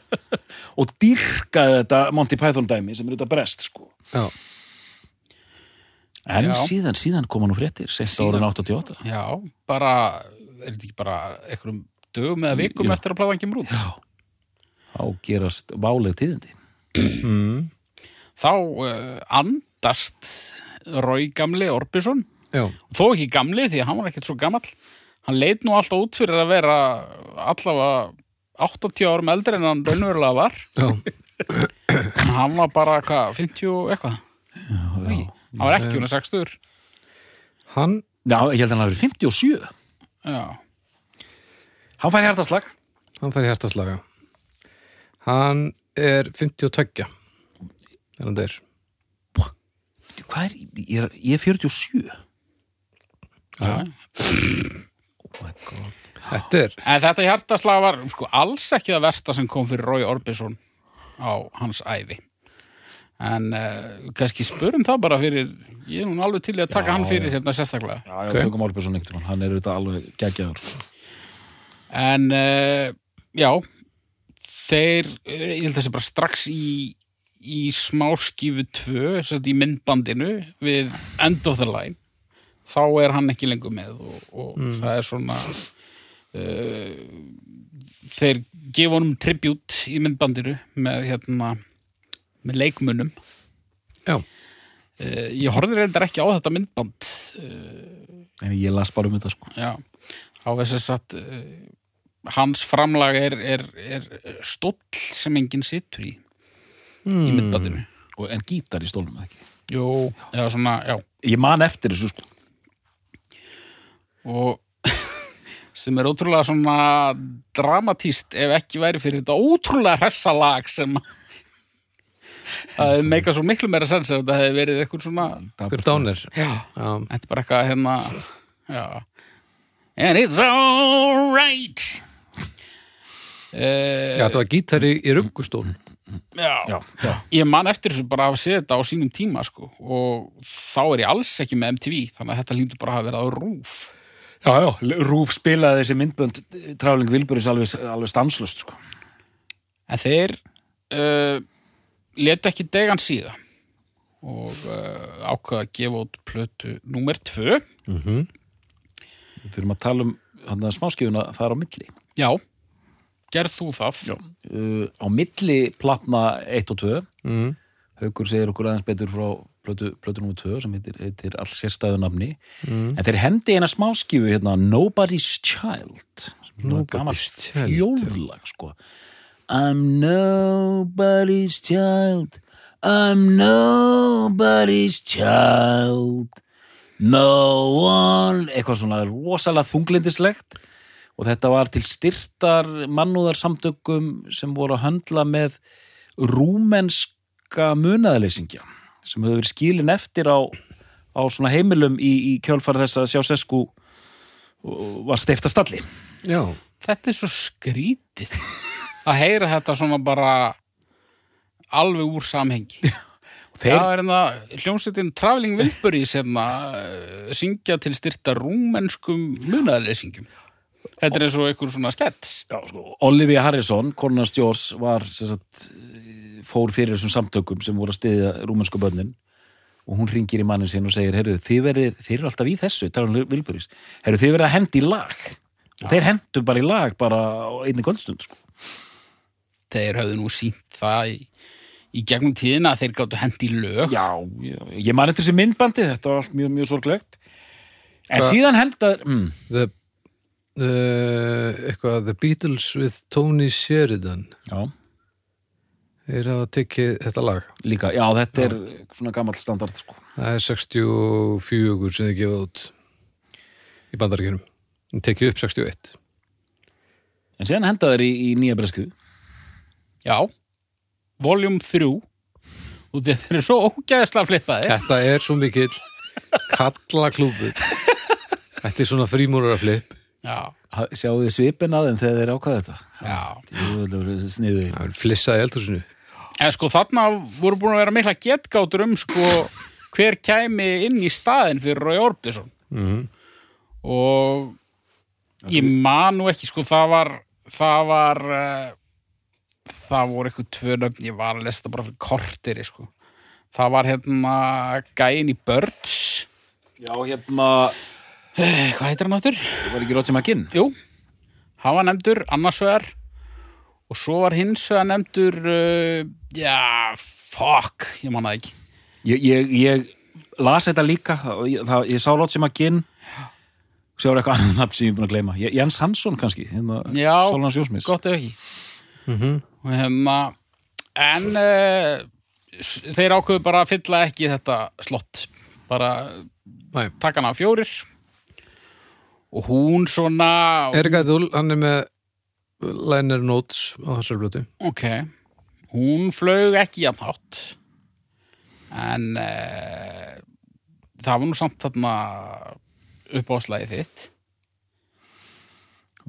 og dýrkaði þetta Monty Python dæmi sem er af brest sko. Já. en Já. síðan, síðan koma nú fréttir sérst Síðan. árin 88 já, bara er þetta ekki bara einhverjum dögum eða vikum Jú. eftir að platan kemur út Já. þá gerast váleg tíðindi Mm. þá uh, andast Roy gamli Orbison Já. þó ekki gamli því að hann var ekkert svo gamall hann leit nú alltaf út fyrir að vera allavega 80 árum eldri en hann raunverulega var Já. en hann var bara hvað, 50 og eitthvað Æ, hann var ekki hún 60 Hann, Já, ég held að hann verið 57 já, Hann fær hjartaslag hann fær hjartaslaga. Hann er 52. Er hann deyr. Hvað er, ég er, ég er 47 já. Oh Þetta er, en þetta hjartaslag var sko, alls ekki það versta sem kom fyrir Roy Orbison á hans ævi en uh, kannski spurum það bara fyrir ég er nú alveg til að taka Já, hann fyrir já. hérna sérstaklega Já, já, Ok. tökum einhvern tímann, hann er auðvitað alveg geggjaður sko. En uh, já, þeir, eh, ég held að þessi bara strax í, í smáskífu 2, sett í myndbandinu við End of the Line, þá er hann ekki lengur með og, og það er svona, uh, þeir gefa honum tribut í myndbandinu með, hérna, með leikmunum. já, Uh, ég horfði reyndar ekki á þetta myndband En ég las bara um þetta sko. Já, á þess að uh, hans framlag er, er, er stóll sem enginn situr í í myndbandinu. En gítar í stólnum eða ekki Jú, eða svona, já. Ég man eftir þessu sko. Og sem er ótrúlega svona dramatíst ef ekki væri fyrir þetta ótrúlega hressa lag sem það hefði meika svo miklu meira sens ef þetta hefði verið eitthvað svona Hver dánir þetta er bara eitthvað hérna já. And it's alright. Uh, Já, þetta var gítari í ruggustól. Já, Já, já. ég man eftir þessu bara að hafa séð þetta á sínum tíma sko og þá er ég alls ekki með MTV þannig að þetta lítur bara að hafa verið á rúf Já, já, Rúf spilaði þessi myndbönd Tráling Vilburis alveg, alveg stanslust sko. en þeir uh, letu ekki degan síða og uh, ákvaða að gefa út plötu númer tvö mm Við fyrir að tala um hann að smáskifuna þar á milli já, gerð þú það. Uh, Á milli platna 1 og 2 mm. Haukur segir okkur aðeins betur frá plötu, plötu nr. 2 sem heitir, heitir all sérstæðu nafni. Mm. en þeir hendi eina smáskifu hérna Nobody's Child Nobody's Child, fjóllag sko. I'm nobody's child I'm nobody's child. No one eitthvað svona rosalega þunglindislegt og þetta var til styrtar mannúðarsamtökum sem voru að höndla með rúmenska munaðaleysingja sem hefur verið skilin eftir á, á svona heimilum í, í kjölfar þess að sjá sesku var steifta stalli. Já, þetta er svo skrítið að heyra þetta svona bara alveg úr samhengi. Þeir, það er hérna hljómsveitin Traveling Wilburys hérna uh, syngja til styrta rúmenskum munaðarleysingjum þetta er eins og einhver svona skets. Já, sko, Olivia Harrison, konuna stjórs var sem sagt, fór fyrir þessum samtökum sem voru að stiðja rúmensku bönnin og hún ringir í mannin sinn og segir heyrðu, þið, verið, þið eru alltaf í þessu, heyrðu, þið verið að hendi í lag. Og þeir hendu bara í lag bara einni kvöldstund sko. þeir höfðu nú sínt það í, í gegnum tíðina að þeir gáttu hendi í lög. Já, já, ég man eftir þessi myndbandi þetta var allt mjög, mjög sorglegt. En Hva- síðan henda mm, the, uh, eitthvað The Beatles with Tony Sheridan. Já, Þeir hafa tekið þetta lag. Líka, já, þetta er svona gamall standard sko. Það er 64 sem þið gefa út í bandaríkjunum. Tekið upp 61 en síðan henda þeir í, í nýja bresku já, voljum 3 og þeir eru svo ógæðslega flippaði Þetta er svo mikill kalla klúbur Þetta er svona frímúraraflip já, sjáu þið svipin að þeim þegar þeir ákvaða þetta? Já. Sniðu Það er flissaði eldhúsinu En sko þarna voru búin að vera mikla getgátur um sko hver kæmi inn í staðin fyrir Rói Orbison. Mm. og ég man nú ekki sko það var það var uh, það voru eitthvað tvö nöfn ég var að lesta bara fyrir kortiri sko. Það var hérna gæin í Birds. Já, hérna, eh, hvað heitir hann áttur? það var ekki Roger McGinn. Jú, hann var nefndur annars vegar og svo var hins vegar nefndur uh, já, fuck ég man það ekki. Ég, ég, ég las þetta líka það, ég, það, ég sá Roger McGinn. Sjá eitthvað annan nafn sem ég er búin að gleyma. Jens Hansson kannski, hérna Já, gott ef ekki. Mm og hérna en uh, þeir ákveðu bara að fylla ekki þetta slott. Bara hana á fjórir. Og hún svona Erika Dúl, hann er með liner notes á þessar blötu ok, hún flög ekki jafn hátt en uh, það var nú samt þarna uppáðslæði þitt.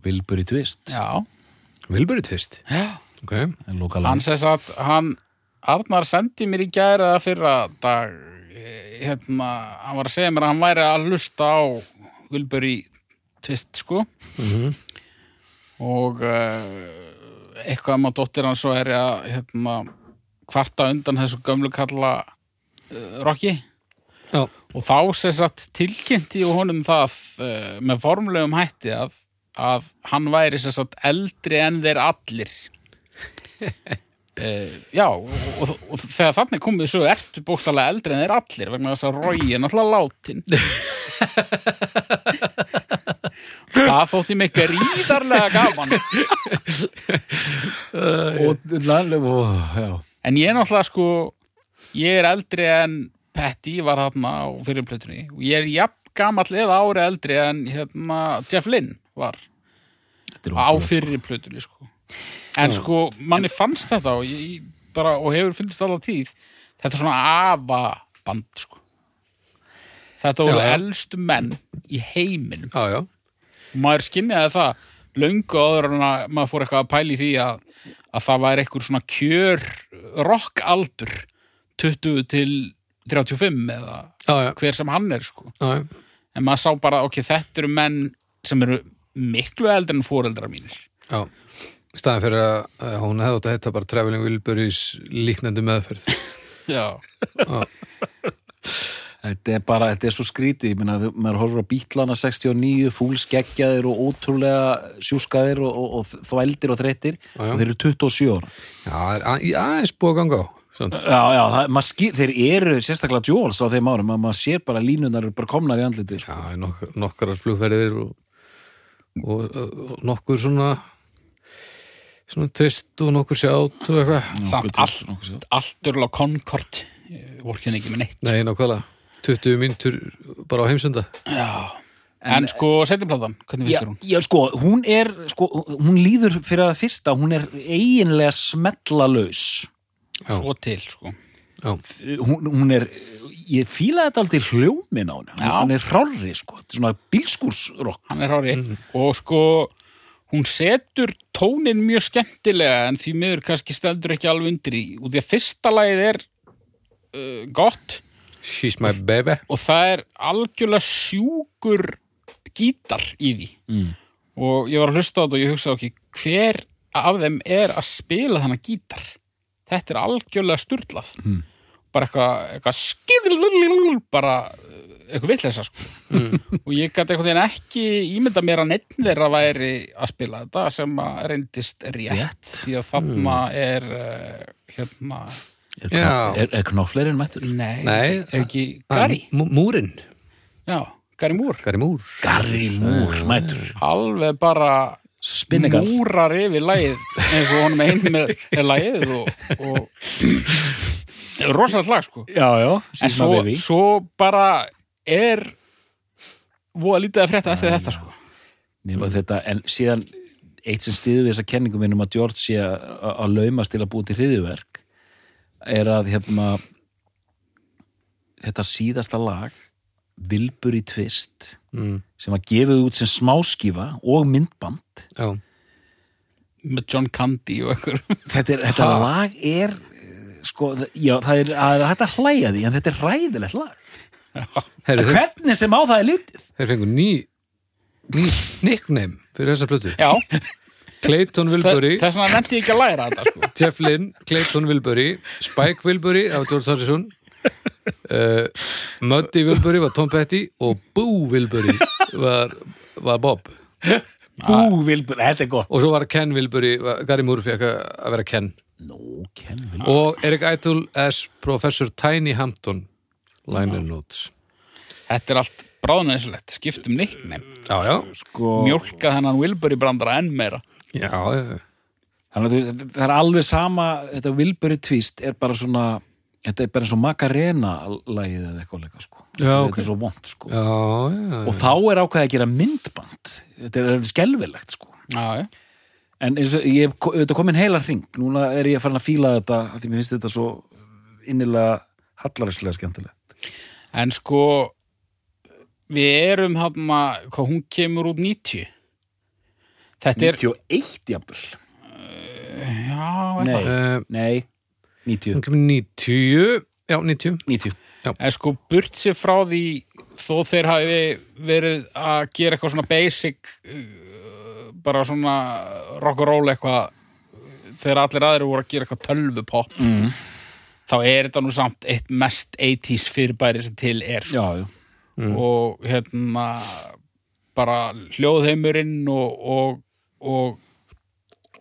Vilbur í tvist já, Vilburið fyrst já. Ok, en lokal hann sess að hann Arnar sendi mér í gæra fyrra dag eh, hérna, hann var að segja mér að hann væri að hlusta á Wilbur í tvist sko. Mm og uh, eitthvað um að dóttir hann svo er að hérna, kvarta undan þessu gömlu kalla uh, Rocky Já. og þá sess að tilkynnti og honum það uh, með formlegum hætti að, að hann væri sess að eldri en þeir allir Uh, já, og, og, og þegar þannig komið svo ertu bókstælega eldri en þeir allir vegna þess að Rói er náttúrulega látin það þótti mig gríðarlega gaman. Og, en ég er náttúrulega sko ég er eldri en Patty var þarna á fyrirplötunni og ég er jafn gamall eða ári eldri en hérna, Jeff Lynn var á ótrúlegt, fyrri plötunni sko. En sko, manni fannst þetta og, ég, bara, og hefur finnst allar tíð þetta er svona afa band sko. þetta voru Já, já. elstu menn í heiminum Já, já, maður skinniði það löngu áður en að maður fór eitthvað að pæla í því að, að það væri eitthvað svona kjör rockaldur 20 til 35 eða já, já, hver sem hann er sko. en maður sá bara, ok, þetta eru menn sem eru miklu eldri en fóreldrar mínir já. Staðan fyrir að, hún hefði átt að heita bara Traveling Wilburys líknandi meðferð. já, Þetta er bara, þetta er svo skrítið, ég meina, þú- maður horfur á bítlana 69, fúlskeggjaðir og ótrúlega sjúskaðir og, og, og þvældir og þreyttir Já, já. og þeir eru 27 ára. Já, það er að- aðeins búið að ganga á. Já, já, það, skil, þeir eru sérstaklega Jóls á þeim árum, að maður sér bara línunar eru bara komnar í andliti, sko. Já, nok nokkrar flugferðir og, og, og nokkur svona svona tvist og nokkur sjátt og eitthvað. samt allt allt eru á Concord vorkinn ekki með neitt Nei, nákvæmlega. 20 mínútur bara á heimsenda. já. en, sko, setjumplatan, hvernig þér hún? já, sko, hún er, sko, hún líður fyrir að fyrsta, hún er eiginlega smellalaus. Já. svo til, sko Já, Hún, hún er, ég fíla þetta aldrei hljómin á henni, Já. hún er hrárri, sko, þetta er svona bílskúrsrokk. hann er hári og sko hún setur tónin mjög skemmtilega en því miður kannski stendur ekki alveg undir í og því að fyrsta lagið er uh, gott She's my baby. og það er algjörlega sjúkur gítar í því Mm. og ég var að hlusta á þetta og ég hugsa ok, hver af þeim er að spila þannig gítar þetta er algjörlega sturlað Mm. bara eitthvað eitthva bara eitthvað vitleisa sko. og ég gæti einhvern veginn ekki ímynda mér að neitt þeirra væri að spila þetta sem að reyndist rétt, Rétt. því að þarna er uh, hérna Er, Já. er, er knofleirinn mættur? nei, Nei, er ekki Gary Mú- Múrinn. já, Gary Moore Gary Múr. Garri Múr mættur. alveg bara Spinnegar. múrar yfir lagið eins og honum einn með er lagið og, og rosalegt lag sko Já, já, en svo, svo bara er voða lítið að frétta eftir þetta sko. Nefna þetta, en síðan eitt sem stiður við þessa kenningum minnum að George sé að að laumast til að búi til hriðjuverk er að hérna þetta síðasta lag Vilbur í tvist Mm. sem var gefið út sem smáskífa og myndband. Já. með John Candy og einhver þetta, er, þetta lag er eh, sko, já, það er að þetta hlæja því en þetta er ræðilegt lag Herri, þeir, hvernig sem á það er litið. Þeir fengu ný, ný nickname fyrir þessa plötu. já, Clayton Wilbury, þess vegna nefndi ég ekki að læra þetta sko. Jeff Lynn, Clayton Wilbury, Spike Wilbury af George Harrison, uh, Muddy Wilbury var Tom Petty og Boo Wilbury var, var Bob. Bú Vilbur, þetta er gott. Og svo var Ken Wilbury, var- Gary Moore fekk að vera Ken. Nó, Ken Og Eric Idle as Professor Tiny Hampton, liner notes. þetta er allt bráðnæðislegt, skiptum nickname Já, já. sko, mjólka þennan Wilbury brandara enn meira Já, já. Þannig að þú veist, það er alveg sama þetta Vilburi twist er bara svona þetta er bara eins og Macarena lagið eða eitthvað leika sko. Já, þetta ok. er svo vond sko. Já, já. og þá er ákveðið að gera myndband þetta er, þetta er skelfilegt sko. já, já en eins og ég hef auðvitað komin heila hring núna er ég farin að fíla þetta af því mér finnst þetta svo innilega hallarislega skemmtilegt En sko við erum hann hvað hún kemur út 90 Þetta er 91 jafnvel. Já, Nei, Uh, nei, 90 hún kemur 90, já, 90. 90 en sko burt sér frá því þó þeir hafi verið að gera eitthvað svona basic uh, bara svona rock and roll eitthvað þegar allir aðrir voru að gera eitthvað tölvupop. Mm. Þá er þetta nú samt eitt mest 80s fyrirbæri sem til er sko. Já, já og hérna bara hljóðheimurinn og, og, og,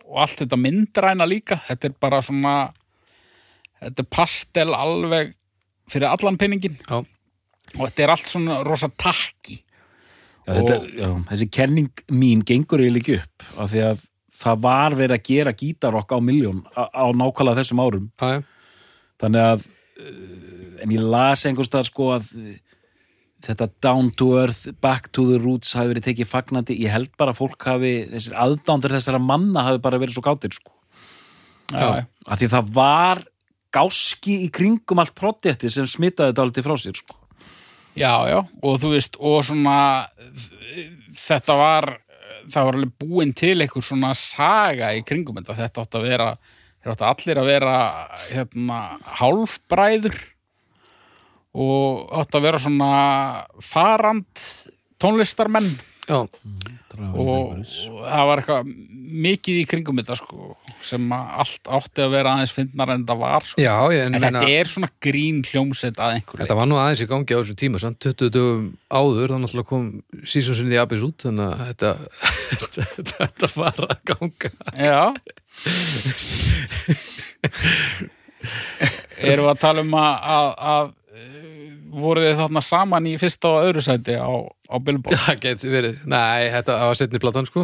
og allt þetta myndræna líka þetta er bara svona þetta er pastel alveg fyrir allan penningin Já. og þetta er allt svona rosa takki Já, þetta, er- já, þessi kenning mín gengur eiginlega ekki upp af því að það var verið að gera gítarokk á miljón á, nákvæmlega þessum árum Já, já. Þannig að uh, en ég las einhvers staðar sko að uh, þetta down to earth, back to the roots hafi verið tekið fagnandi, ég held bara að fólk hafi, þessir aðdándur þessara manna hafi bara verið svo gátir sko. Já, af því það var gáski í kringum allt projekti sem smitaði þetta alveg frá sér sko. já, já, og þú veist, og svona þetta var það var alveg búin til einhver svona saga í kringum þetta, þetta átt að vera þeir áttu allir að vera hérna, hálfbræður og átt að vera svona farand tónlistarmenn. Já, og, og það var eitthvað mikið í kringum þetta sko, sem að allt átti að vera aðeins fyndnar en það var sko. já, ég, en, þetta er svona grín hljómsett að einhverju þetta var nú aðeins í gangi á þessum tíma samt. 20 dögum áður, þannig að kom sísonsinni í Abyss út, þannig að þetta, þetta, þetta var að ganga. Já Erum við að tala um að, að, að eh, voru þið þarna saman í fyrsta og öðru sæti á, á Billboard? Það geti verið, nei, þetta var setni platan sko.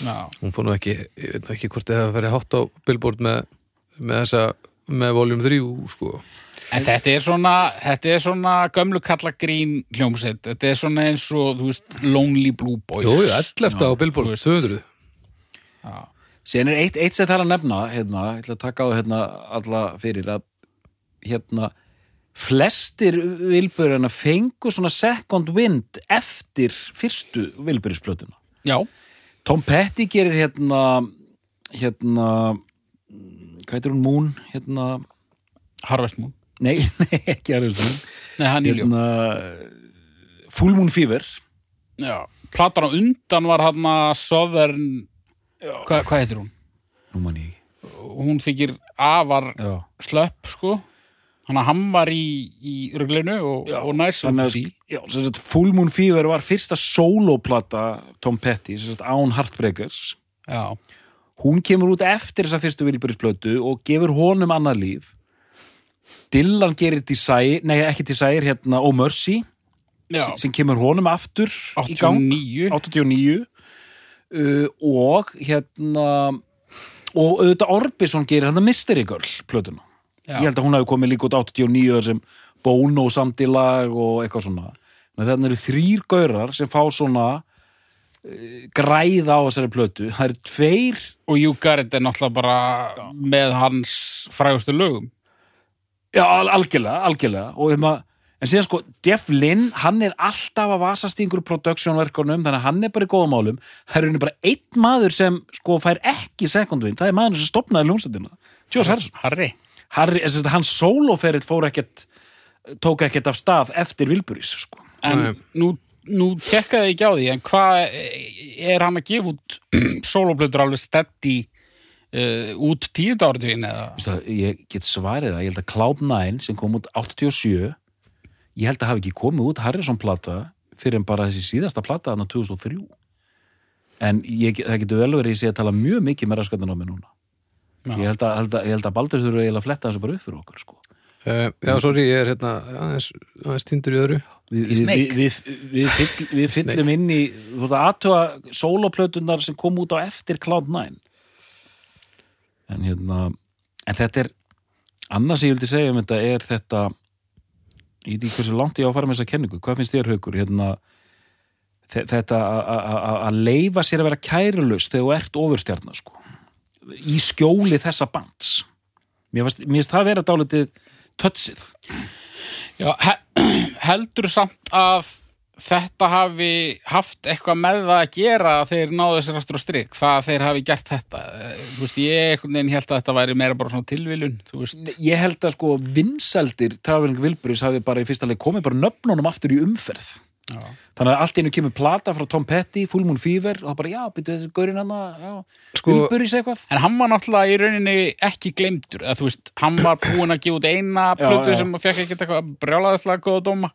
Já, hún fór nú ekki, ég veit nú ekki hvort það verið hátt á Billboard með, með þessa með voljum 3 sko. En þetta er svona, þetta er svona gömlu kalla grín hljómsett. Þetta er svona eins og, þú veist, Lonely Blue Boy. Jú, 11 á Billboard 200 Síðan er eitt, eitt sem það er að nefna hérna, ég ætla að taka á hérna alla fyrir að hérna flestir vilburina fengu svona second wind eftir fyrstu vilburisplötuna. Já, Tom Petty gerir hérna hérna hvað heitir hún Moon hérna, Harvest Moon. nei, nei ekki Harvest Moon Nei, hann ljó. hérna, Full Moon Fever Já. Platan á undan var hann að Southern, Hva, hvað heitir hún? nú mann ég Hún þykir afar já. slöpp, sko. Hann að hann var í, í ruglinu og, Já, og næs Þannig út að í. já, sem sagt, Full Moon Fever var fyrsta soloplata Tom Petty, sem án Heartbreakers Já, hún kemur út eftir þessa fyrstu Wilburysplötu og gefur honum annað líf Dylan gerir Desire, nei ekki Desire hérna Oh Mercy, já. sem kemur honum aftur í gang 89. 89 uh, og hérna og auðvitað Orbison gerir hann Mystery Girl plötuna. Já. ég held að hún hafi komið líka út 89 sem Bono samt í lag og eitthvað svona. Þannig eru þrýr gaurar sem fá svona uh, græða á þessari plötu. Það eru tveir Og Got It er náttúrulega bara með hans frægustu lögum. já, al algjörlega, algjörlega. Og hérna, en síðan sko, Jeff Lynn hann er alltaf að vasast í einhverju productionverkunum, þannig að hann er bara í góðum málum það er bara einn maður sem sko fær ekki secondwind, það er maður sem stopnaði ljónstættina, George Harrison Harry. Harry, þess að hans sóloferill fór ekkert tók ekkert af stað eftir Vilburis sko. En Nei. nú, nú tekkaði ég ekki á því, en hvað er hann að gefa út soloplötur alveg steady uh, út tíund áratugin eða? Ég get svarið það, ég held að Cloud9 sem kom út 87 ég held að hafi ekki komið út Harrison plata fyrir en bara þessi síðasta plata þarna 2003 en ég, það getur vel verið ég sé að tala mjög mikið með raskatinn á mig núna. Já. ég held, að, held, að, ég held að Baldur þurfa eiginlega að fletta þessu bara upp fyrir okkur sko. uh, Já, sorry, ég er hérna aðeins, aðeins tindur í öðru. Við, Í við, við, við, fyll, við fyllum inn í þú veist að aðtöga sóloplötunar sem kom út á eftir Cloud9 en hérna en þetta er annars ég vildi segja um þetta er þetta ég veit ekki hversu langt ég á að fara með þessa kenningu. Hvað finnst þér haukur? Hérna, þe- þetta að- að að- að leifa sér að vera kærulust þegar þú ert ofurstjarnar sko. í skjóli þessa bands. Mér finnst, það vera dálítið tötsið Já, he heldur samt að þetta hafi haft eitthvað með það að gera að þeir náðu sér aftur á strik, það að þeir hafi gert þetta. Eh, veist, ég held að þetta væri meira bara svona veist. Ég held að sko vinseldir Traveling Wilburys hafi bara í fyrsta leik komið bara nöfnunum aftur í umferð. Já. þannig að allt einu kemur plata frá Tom Petty Full Moon Fever og það bara já, byrju þessi gaurinn hann já, Sko- Wilburys eitthvað. En hann var náttúrulega í rauninni ekki gleymdur, eða þú veist, hann var búinn að gefa út eina Já, plötu já. sem fekk ekkert eitthvað brjálaðislega góða dóma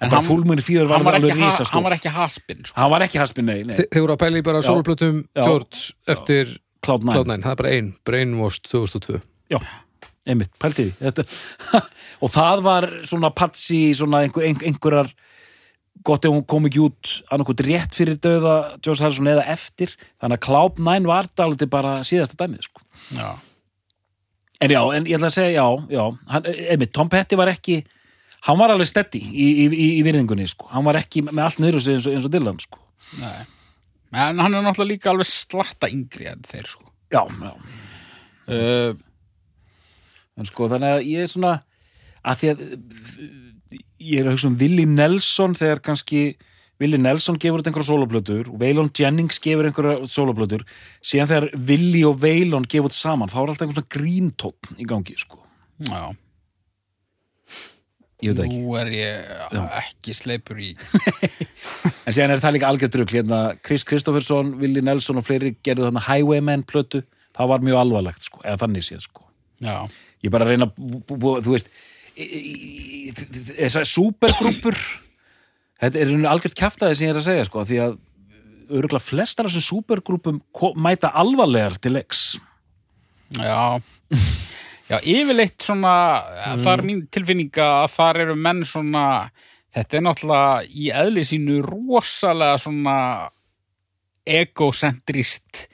en bara Moon Fever var, alveg risastór hann var ekki haspinn sko. hann var ekki haspin, nei, nei. Þe Þeir voru að pæla í bara soloplötum Já. George eftir Cloud9, Cloud9, það er bara ein Brainwashed 2002 já, einmitt, pælti því Þetta- og það var svona patsi, svona einhver, einhver, einhverjar gott ef hún kom ekki út annarkot rétt fyrir döða George Harrison eða eftir þannig að Cloud9 var dálítið bara síðasta dæmið sko. Já. En já, en ég ætla að segja, já, já, hann, einmitt, Tom Petty var ekki, hann var alveg steady í, í, í, í virðingunni sko. hann var ekki með allt niður sig eins og, eins og Dylan sko. En hann er náttúrulega líka alveg slatta yngri en þeir sko. já, já Uh, en sko þannig að ég er svona að því að ég er að hugsa um Willi Nelson þegar kannski Willi Nelson gefur út einhverja soloplötur og Waylon Jennings gefur einhverja soloplötur síðan þegar Willi og Waylon gefur út saman þá er alltaf einhvern svona gríntótt í gangi sko, já, ég veit það ekki nú er ég ekki sleipur í en síðan er það líka algjör drugl. Hérna Chris Kristofferson, Willi Nelson og fleiri gerðu þarna Highwayman plötu það var mjög alvarlegt sko, eða þannig séð sko. Já, ég bara reyna þú veist þessar supergrúpur þetta er einu algjört kjaftaði sem ég er að segja sko, því að örgulega flestar af þessum supergrúpum mæta alvarlegar til leiks. Já Já, yfirleitt svona það er mín tilfinninga að þar eru menn svona þetta er náttúrulega í eðli sínu rosalega svona egocentrist.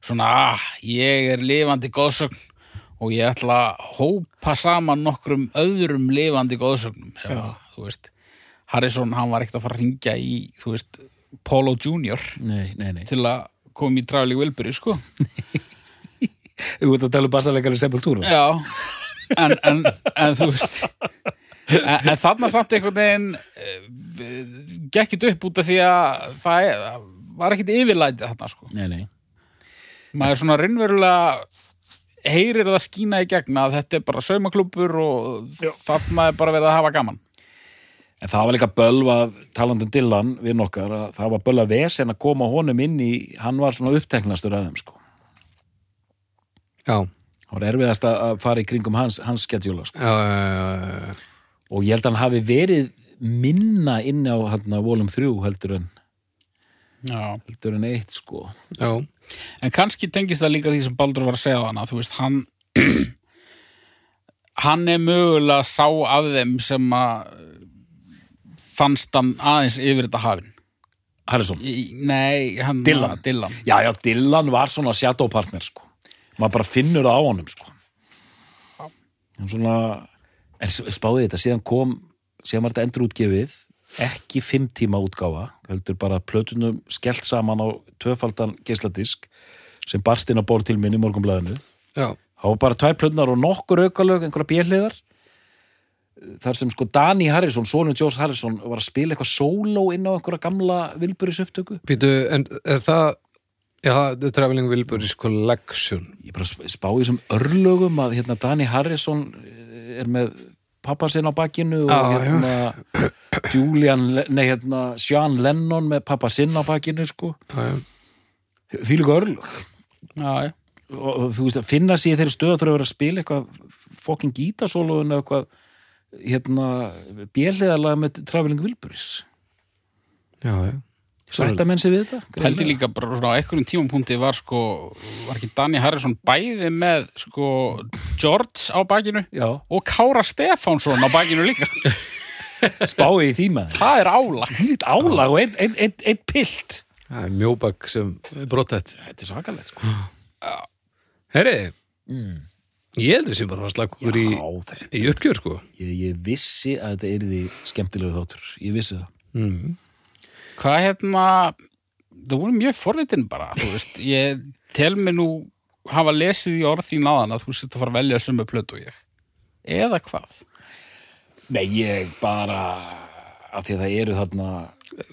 Svona, ah, ég er lifandi góðsögn og ég ætla að hópa saman nokkrum öðrum lifandi góðsögnum sem að, þú veist Harrison, hann var ekkert að fara að ringja í, þú veist, Polo Junior nei, nei, nei, til að koma í Traveling Wilbury, sko þú ert að tala um bassalegar í Sepultura. Já, en, en, en þú veist en, en þarna samt einhvern veginn eh, gekkit upp út af því að það er, var ekkit yfirlætið þarna sko. nei, nei, maður er svona raunverulega heyrir það skína í gegna að þetta er bara saumaklúpur og þarna er bara verið að hafa gaman. En það var líka bölva talandi um Dylan við nokkar að það var bölva vesen að koma honum inn í hann var svona uppteknastur að þeim sko Já, það var erfiðast að að fara í kringum hans, hans skedjúla sko. já, og ég held að hann hafi verið minna inn á volum þrjú heldur en, Já. heldur en eitt sko já, en kannski tengist það líka því sem Baldur var að segja hana þú veist, hann hann er mögulega sá af þeim sem að fannst hann aðeins yfir þetta hafin Harrison Nei, hann Dylan. Dylan. Já, já, Dylan var svona shadow partner sko. Maður bara finnur það á honum sko. hann svona en spáði þetta, síðan kom síðan var þetta endur útgefið ekki fimm tíma útgáfa heldur bara plötunum skellt saman á tvöfaldan geisladisk sem barst inn á ból til minn í morgunblæðinu það var bara tvær plötunar og nokkur aukalög einhverja björliðar þar sem sko Dani Harrison, sonur Jós Harrison var að spila eitthvað sóló inn á einhverja gamla vilburis upptöku. Býtu, en er það já, The Traveling Wilburys Collection. Ég bara sp- spá í þessum örlögum að hérna Dani Harrison er með pappa sinn á bakinu og Já, hérna Julian, Le- nei hérna Sean Lennon með pappa sinn á bakinu sko, já, já, því líka örlög. Já, já. og, þú veist að finna sér í þeirri stöð að þurfa að vera að spila eitthvað fokkin gítasólóðun eða eitthvað hérna björliðarlega með Traveling Wilburys. Já, já. Sætta menn sig við þetta? Pældi líka bara svona á einhverjum tímapunkti var sko, var ekki Danny Harrison bæði með sko George á bakinu já, og Kára Stefánsson á bakinu líka? Spáði í með það er álag. Lít álag og einn ein, ein, ein pilt. Það er mjóbak sem brotett þetta er svakalegt sko. Herri, ég heldur sem bara að slaka okkur í, í uppgjör sko. Ég, ég vissi að þetta er því skemmtilegu þáttur, ég vissi það. Mm. Hvað hérna það voru mjög forvitin bara þú veist, ég tel mig nú hafa lesið í orð þín aðan að þú sitt að fara að velja sömu plötu og ég. Eða hvað? Nei, ég bara af því að það eru þarna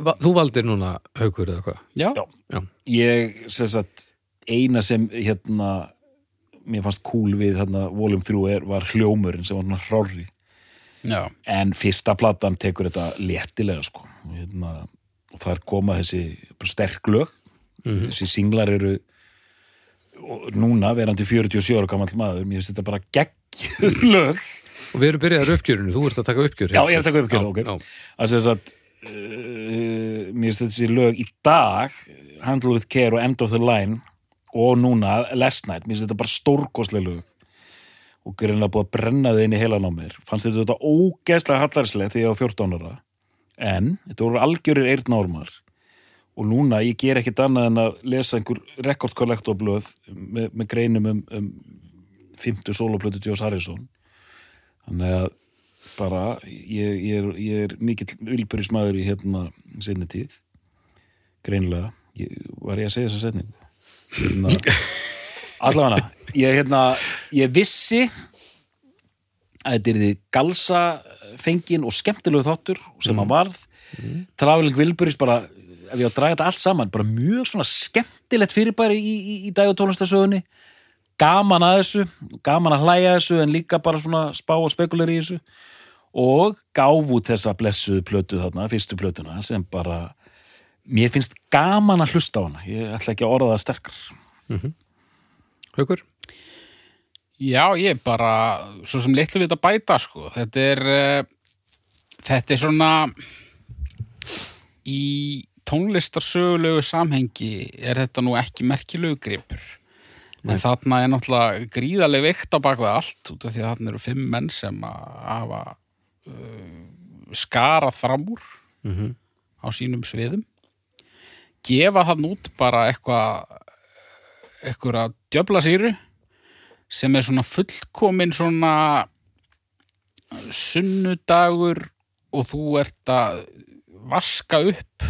Va, þú valdir núna haukur eða hvað? Já, Já. ég, sem sagt eina sem hérna mér fannst cool við þarna volum 3 er, var hljómurinn sem var hann hrári já. en fyrsta platan tekur þetta léttilega sko. Og, hérna, og þar koma þessi sterk lög. Mhm. þessi singlar eru núna verandi 47 ára gamall maður mér finnst þetta bara geggjur lög. Og við erum byrjaðar uppgjörinu, þú ert að taka uppgjör Já, ég er að taka uppgjör, ok. þess að uh, mér finnst þessi lög í dag Handle with Care og End of the Line og núna Last Night, mér finnst þetta bara stórkostlega lög. Og greinlega búið að brenna þau inn í heilan á mér. Fannst þetta ógeðslega hallarslega þegar ég var 14 ára en þetta voru algjörir eyrnármar og núna ég ger ekkert annað en að lesa einhver rekordkollektorblöð með, með greinum um, um 50 soloplötu Joss Harrison. Þannig að bara, ég, ég, er, ég er mikill vilburismæður í hérna seinni tíð. Greinilega, ég, var ég að segja þessa setningu? Hérna, allavega ég, hérna, vissi að þetta er því galsa fengin og skemmtilegu þáttur sem hann varð. Mm. Traveling Wilburys bara ef ég á að draga þetta allt saman, bara mjög svona skemmtilegt fyrirbæri í, í, í dag og tónlistasögunni gaman að þessu, gaman að hlæja þessu en líka bara svona spá og spekulir í þessu. Og gáf út þessa blessuðu plötu þarna, fyrstu plötuna sem bara, mér finnst gaman að hlusta á hana, ég ætla ekki að orða það sterkar. Haukur? Já, ég bara, svo sem litlu við þetta bæta, sko. Þetta er, uh, þetta er svona, í tónlistarsögulegu samhengi er þetta nú ekki merkilegu gripur. En þarna er náttúrulega gríðarlega veikt á bakveð allt, út af því að þarna eru fimm menn sem að hafa uh, skarað fram úr Mm á sínum sviðum. Gefa þann út bara eitthvað, eitthvað djöflasýru sem er svona fullkomin svona sunnudagur og þú ert að vaska upp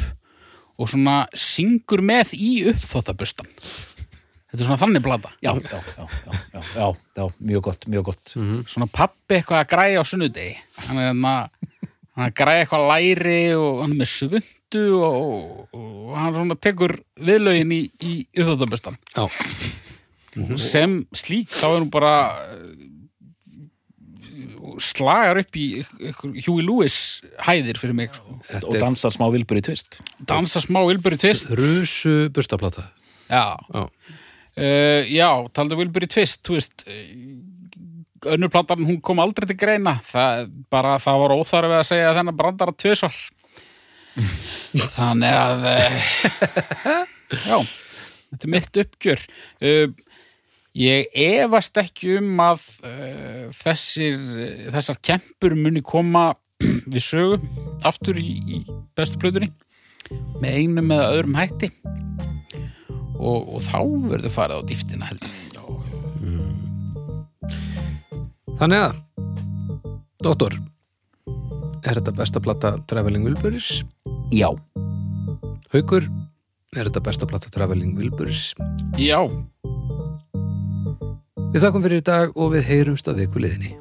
og svona syngur með í uppþóttabustan þetta er svona þannig blata já, já, já, já, já, já, já, mjög gott, mjög gott. Svona pappi eitthvað að græja á sunnudegi. Hann er hérna hann er að græja eitthvað læri og hann er með svundu og, og hann svona tekur viðlögin í, í uppþóttabustan Já, sem slík þá er hún bara eh, slagar upp í Huey Lewis hæðir fyrir mig sko. og dansar smá vilbur í tvist dansa smá Wilbur í tvist rusu burstaplata. Já, Já, uh, já taldu Wilbur í tvist þú veist eh, önnur platan hún kom aldrei til greina. Það, bara það var óþarfi að segja að þennan brandar að tvisvar. Þannig að uh, já þetta er mitt uppgjör. Uh, ég efast ekki um að uh, þessir þessar kempur muni koma við sögu aftur í, í bestu plötunni með einum eða öðrum hætti. Og, og þá verður farið á dýftina heldur þannig að Dóttor Er þetta besta plata Traveling Wilburys? já, Haukur Er þetta besta plata Traveling Wilburys? Já, Við þakkum fyrir í dag og við heyrumst að viku liðinni